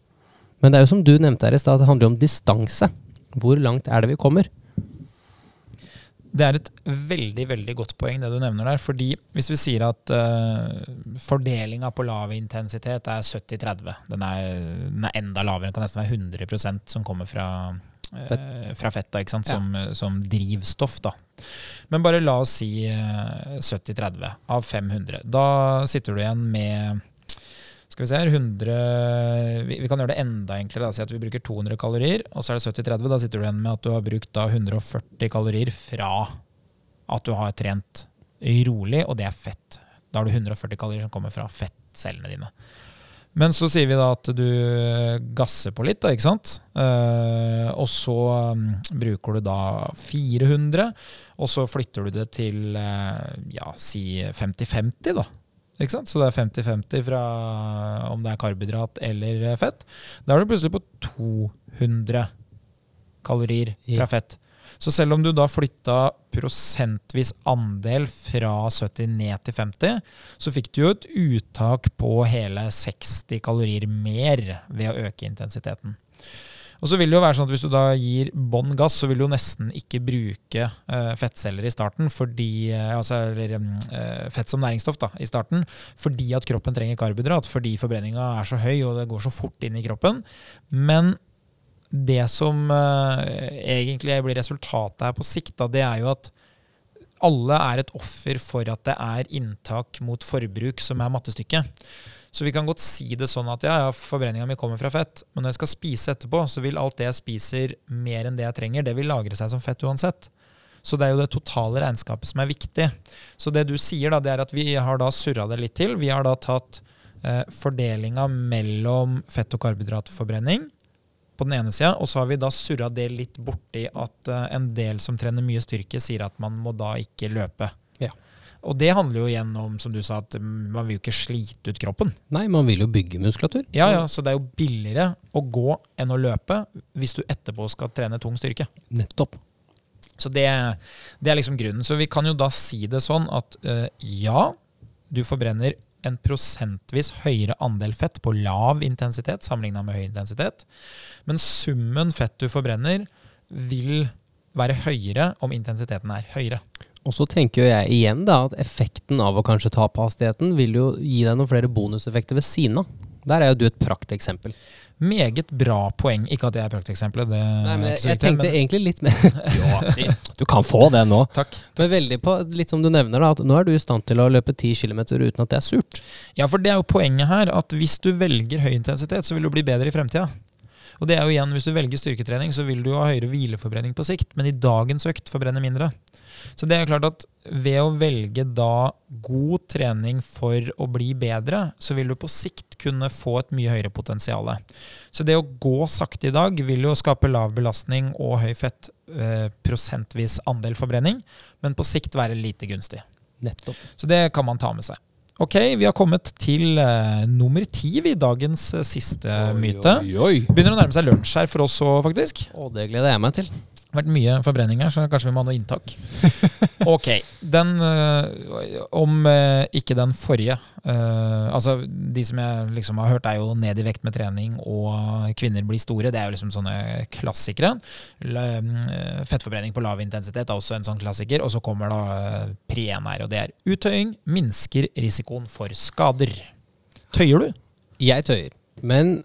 Speaker 2: Men det er jo som du nevnte her i stad, det handler om distanse. Hvor langt er det vi kommer?
Speaker 1: Det er et veldig veldig godt poeng det du nevner der. fordi hvis vi sier at uh, fordelinga på lav intensitet er 70-30, den, den, er enda lavere, den kan nesten være 100% som kommer fra, uh, fra fetta ikke sant? Som, ja. som, drivstoff. da. Men bare la oss si uh, 70-30 av 500. Da sitter du igjen med skal vi se her, 100, vi, vi, kan gjøre det enda enklere. Si at vi bruker 200 kalorier, og så er det 70-30. Da sitter du igjen med at du har brukt da 140 kalorier fra at du har trent rolig, og det er fett. Da har du 140 kalorier som kommer fra fettcellene dine. Men så sier vi da at du gasser på litt, da, ikke sant? Uh, og så um, bruker du da 400, og så flytter du det til uh, ja, si 50-50, da. Ikke sant? Så det er 50-50 fra om det er karbohydrat eller fett. Da er du plutselig på 200 kalorier fra fett. Så selv om du da flytta prosentvis andel fra 70 ned til 50, så fikk du jo et uttak på hele 60 kalorier mer ved å øke intensiteten. Og så vil det jo være sånn at Hvis du da gir bånn gass, så vil du jo nesten ikke bruke uh, fettceller i starten, fordi, uh, altså, eller uh, fett som næringsstoff da, i starten, fordi at kroppen trenger karbohydrat. Fordi forbrenninga er så høy og det går så fort inn i kroppen. Men det som egentlig blir resultatet her på sikt, da, det er jo at alle er et offer for at det er inntak mot forbruk som er mattestykket. Så vi kan godt si det sånn at ja, ja forbrenninga mi kommer fra fett, men når jeg skal spise etterpå, så vil alt det jeg spiser mer enn det jeg trenger, det vil lagre seg som fett uansett. Så det er jo det totale regnskapet som er viktig. Så det du sier, da, det er at vi har da surra det litt til. Vi har da tatt eh, fordelinga mellom fett- og karbohydratforbrenning på den ene sida, og så har vi da surra det litt borti at eh, en del som trener mye styrke, sier at man må da ikke løpe. Og det handler jo igjen om, som du sa, at man vil jo ikke slite ut kroppen.
Speaker 2: Nei, man vil jo bygge muskulatur.
Speaker 1: Ja, ja, så det er jo billigere å gå enn å løpe hvis du etterpå skal trene tung styrke.
Speaker 2: Nettopp.
Speaker 1: Så det, det er liksom grunnen. Så vi kan jo da si det sånn at øh, ja, du forbrenner en prosentvis høyere andel fett på lav intensitet sammenligna med høy intensitet. Men summen fett du forbrenner, vil være høyere om intensiteten er høyere.
Speaker 2: Og så tenker jeg igjen da at effekten av å kanskje ta på hastigheten vil jo gi deg noen flere bonuseffekter ved siden av. Der er jo du et prakteksempel.
Speaker 1: Meget bra poeng. Ikke at det er prakteksempelet. Det
Speaker 2: Nei, men jeg, jeg tenkte men... egentlig litt mer (laughs) ja, du kan få det nå.
Speaker 1: Takk.
Speaker 2: Men veldig på, litt som du nevner, da, at nå er du i stand til å løpe 10 km uten at det er surt.
Speaker 1: Ja, for det er jo poenget her. At hvis du velger høy intensitet, så vil du bli bedre i fremtida. Og det er jo igjen, Hvis du velger styrketrening, så vil du jo ha høyere hvileforbrenning på sikt, men i dagens økt forbrenner mindre. Så det er klart at ved å velge da god trening for å bli bedre, så vil du på sikt kunne få et mye høyere potensial. Så det å gå sakte i dag vil jo skape lav belastning og høy fett eh, prosentvis andel forbrenning, men på sikt være lite gunstig.
Speaker 2: Nettopp.
Speaker 1: Så det kan man ta med seg. Ok, vi har kommet til uh, nummer ti i dagens uh, siste oi, myte. Oi, oi. Begynner å nærme seg lunsj her for oss òg, faktisk.
Speaker 2: Å, det gleder jeg meg til.
Speaker 1: Vært mye forbrenning her, så kanskje vi må ha noe inntak. (laughs) Ok. Den øh, Om øh, ikke den forrige øh, Altså, de som jeg liksom har hørt, er jo ned i vekt med trening og kvinner blir store. Det er jo liksom sånne klassikere. fettforbrenning på lav intensitet er også en sånn klassiker. Og så kommer da pri 1 her, og det er uttøying minsker risikoen for skader. Tøyer du?
Speaker 2: Jeg tøyer. Men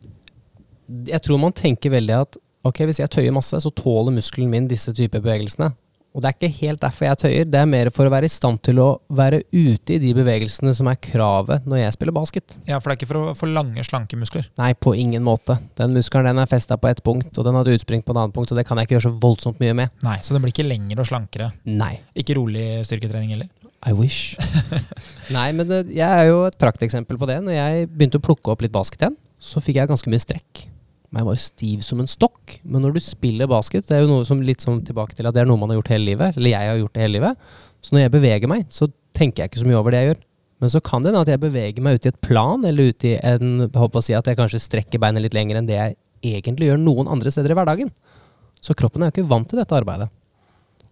Speaker 2: Jeg tror man tenker veldig at ok, hvis jeg tøyer masse, så tåler muskelen min disse typer bevegelsene. Og det er ikke helt derfor jeg tøyer, det er mer for å være i stand til å være ute i de bevegelsene som er kravet når jeg spiller basket.
Speaker 1: Ja, For det er ikke for å få lange, slanke muskler?
Speaker 2: Nei, på ingen måte. Den muskelen den er festa på ett punkt, og den har et utspring på et annet punkt, og det kan jeg ikke gjøre så voldsomt mye med.
Speaker 1: Nei, Så den blir ikke lengre og slankere?
Speaker 2: Nei.
Speaker 1: Ikke rolig styrketrening heller?
Speaker 2: I wish. (laughs) Nei, men det, jeg er jo et prakteksempel på det. Når jeg begynte å plukke opp litt basket igjen, så fikk jeg ganske mye strekk. Men jeg var jo stiv som en stokk. Men når du spiller basket, det er jo noe som litt sånn tilbake til at det er noe man har gjort hele livet. Eller jeg har gjort det hele livet. Så når jeg beveger meg, så tenker jeg ikke så mye over det jeg gjør. Men så kan det hende at jeg beveger meg ut i et plan, eller ut i en håper å si at jeg kanskje strekker beinet litt lenger enn det jeg egentlig gjør noen andre steder i hverdagen. Så kroppen er jo ikke vant til dette arbeidet.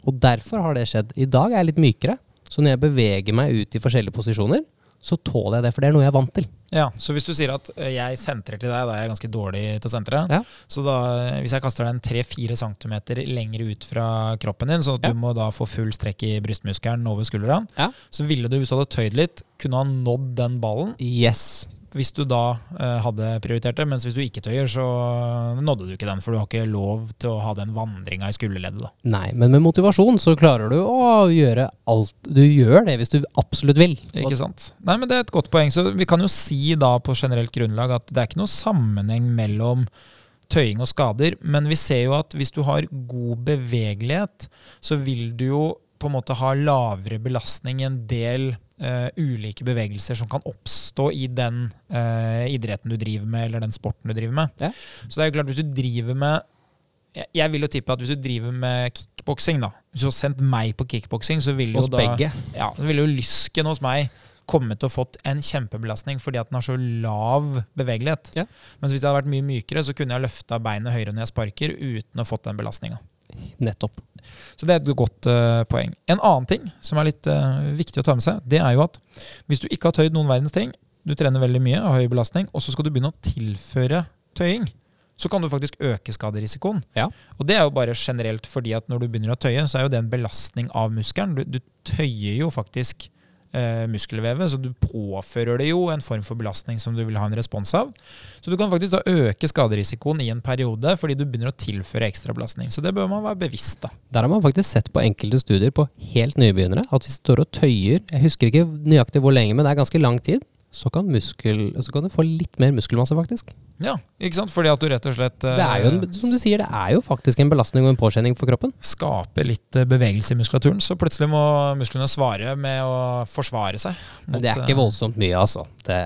Speaker 2: Og derfor har det skjedd. I dag er jeg litt mykere. Så når jeg beveger meg ut i forskjellige posisjoner, så tåler jeg det, for det er noe jeg er vant til.
Speaker 1: Ja, Så hvis du sier at eh, jeg sentrer til deg, da er jeg ganske dårlig til å sentre.
Speaker 2: Ja.
Speaker 1: Så da, eh, hvis jeg kaster den 3-4 cm lenger ut fra kroppen din, så at
Speaker 2: Ja.
Speaker 1: du må da få full strekk i brystmuskelen over skuldra,
Speaker 2: Ja.
Speaker 1: så ville du, hvis du hadde tøyd litt, kunne ha nådd den ballen
Speaker 2: Yes.
Speaker 1: Hvis du da eh, hadde prioritert det. Mens hvis du ikke tøyer, så nådde du ikke den, for du har ikke lov til å ha den vandringa i skulderleddet. da.
Speaker 2: Nei, men med motivasjon så klarer du å gjøre alt Du gjør det hvis du absolutt vil.
Speaker 1: Ikke sant? Nei, men Det er et godt poeng. Så Vi kan jo si da på generelt grunnlag at det er ikke noe sammenheng mellom tøying og skader, men vi ser jo at hvis du har god bevegelighet, så vil du jo på en måte ha lavere belastning en del eh, ulike bevegelser som kan oppstå i den uh, idretten du driver med, eller den sporten du driver med.
Speaker 2: Ja.
Speaker 1: Så det er jo klart, hvis du driver med jeg- vil jo tippe at hvis du driver med kickboksing, da Hvis du har sendt meg på kickboksing, så ville jo da
Speaker 2: begge.
Speaker 1: ja, så ville jo lysken hos meg kommet til å fått en kjempebelastning fordi at den har så lav bevegelighet.
Speaker 2: Ja.
Speaker 1: Mens hvis det hadde vært mye mykere, så kunne jeg løfta beinet høyere når jeg sparker uten å fått den belastninga.
Speaker 2: Nettopp.
Speaker 1: Så det er et godt uh, poeng. En annen ting som er litt uh, viktig å ta med seg, det er jo at hvis du ikke har tøyd noen verdens ting, du trener veldig mye, har høy belastning, og så skal du begynne å tilføre tøying, så kan du faktisk øke skaderisikoen.
Speaker 2: Ja.
Speaker 1: Og det er jo bare generelt fordi at når du begynner å tøye, så er jo det en belastning av muskelen. Du, du tøyer jo faktisk muskelvevet, så du påfører det jo en form for belastning som du vil ha en respons av. Så du kan faktisk da øke skaderisikoen i en periode fordi du begynner å tilføre ekstra belastning. Så det bør man være bevisst da.
Speaker 2: Der har man faktisk sett på enkelte studier på helt nybegynnere at hvis du står og tøyer Jeg husker ikke nøyaktig hvor lenge, men det er ganske lang tid. Så kan, muskel, så kan du få litt mer muskelmasse, faktisk.
Speaker 1: Ja, ikke sant? Fordi at du rett og slett eh,
Speaker 2: Det er jo, en, som du sier, det er jo faktisk en belastning og en påkjenning for kroppen.
Speaker 1: skaper litt eh, bevegelse i muskulaturen, så plutselig må musklene svare med å forsvare seg.
Speaker 2: Men det er ikke
Speaker 1: eh,
Speaker 2: voldsomt mye, altså. Det,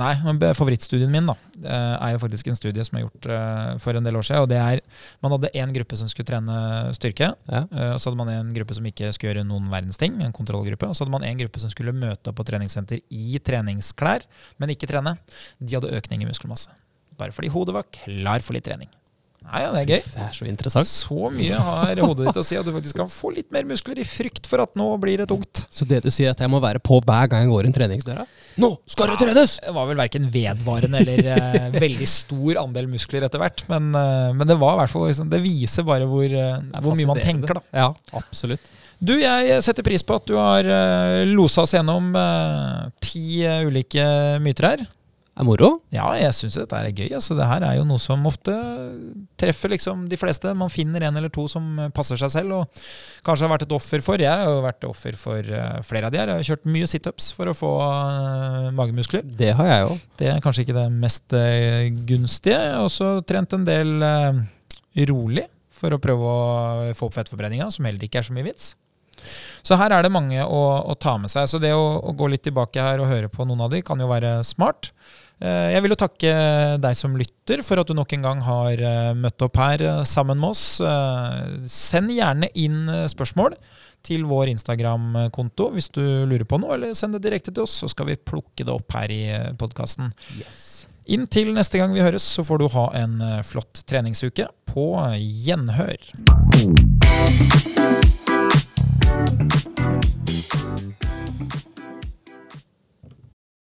Speaker 1: Nei, men favorittstudien min da, eh, er jo faktisk en studie som er gjort eh, for en del år siden. og det er, Man hadde én gruppe som skulle trene styrke,
Speaker 2: ja.
Speaker 1: eh, og så hadde man en gruppe som ikke skulle gjøre noen verdens ting, en kontrollgruppe. Og så hadde man en gruppe som skulle møte opp på treningssenter i treningsklær, men ikke trene. De hadde økning i muskelmasse. Bare fordi hodet var klar for litt trening. Nei, ja, det er gøy.
Speaker 2: Det er så interessant.
Speaker 1: Så mye har hodet ditt å si at du faktisk kan få litt mer muskler i frykt for at nå blir det tungt.
Speaker 2: Så det du sier at jeg må være på hver gang jeg går inn treningsdøra? Nå skal det trenes!
Speaker 1: Det var vel verken vedvarende eller eh, veldig stor andel muskler etter hvert. Men, eh, men det var i hvert fall liksom, Det viser bare hvor, eh, hvor mye man tenker, da.
Speaker 2: Ja, absolutt.
Speaker 1: Du, jeg setter pris på at du har losa oss gjennom ti ulike myter her.
Speaker 2: Er moro?
Speaker 1: Ja, jeg syns dette er gøy. Altså, det her er jo noe som ofte treffer liksom de fleste. Man finner en eller to som passer seg selv, og kanskje har vært et offer for. Jeg har jo vært offer for eh, flere av de her. Jeg har kjørt mye situps for å få eh, magemuskler.
Speaker 2: Det har jeg òg.
Speaker 1: Det er kanskje ikke det mest eh, gunstige. Jeg har også trent en del rolig for å prøve å få opp fettforbrenninga, som heller ikke er så mye vits. Så her er det mange å, å ta med seg. Så det å, å gå litt tilbake her og høre på noen av de kan jo være smart. Eh, jeg vil jo takke deg som lytter for at du nok en gang har eh, møtt opp her eh, sammen med oss. Send gjerne inn spørsmål til vår Instagram-konto hvis du lurer på noe, eller send det direkte til oss, så skal vi plukke det opp her i podkasten. Yes. Inntil neste gang vi høres, så får du ha en flott treningsuke. På gjenhør.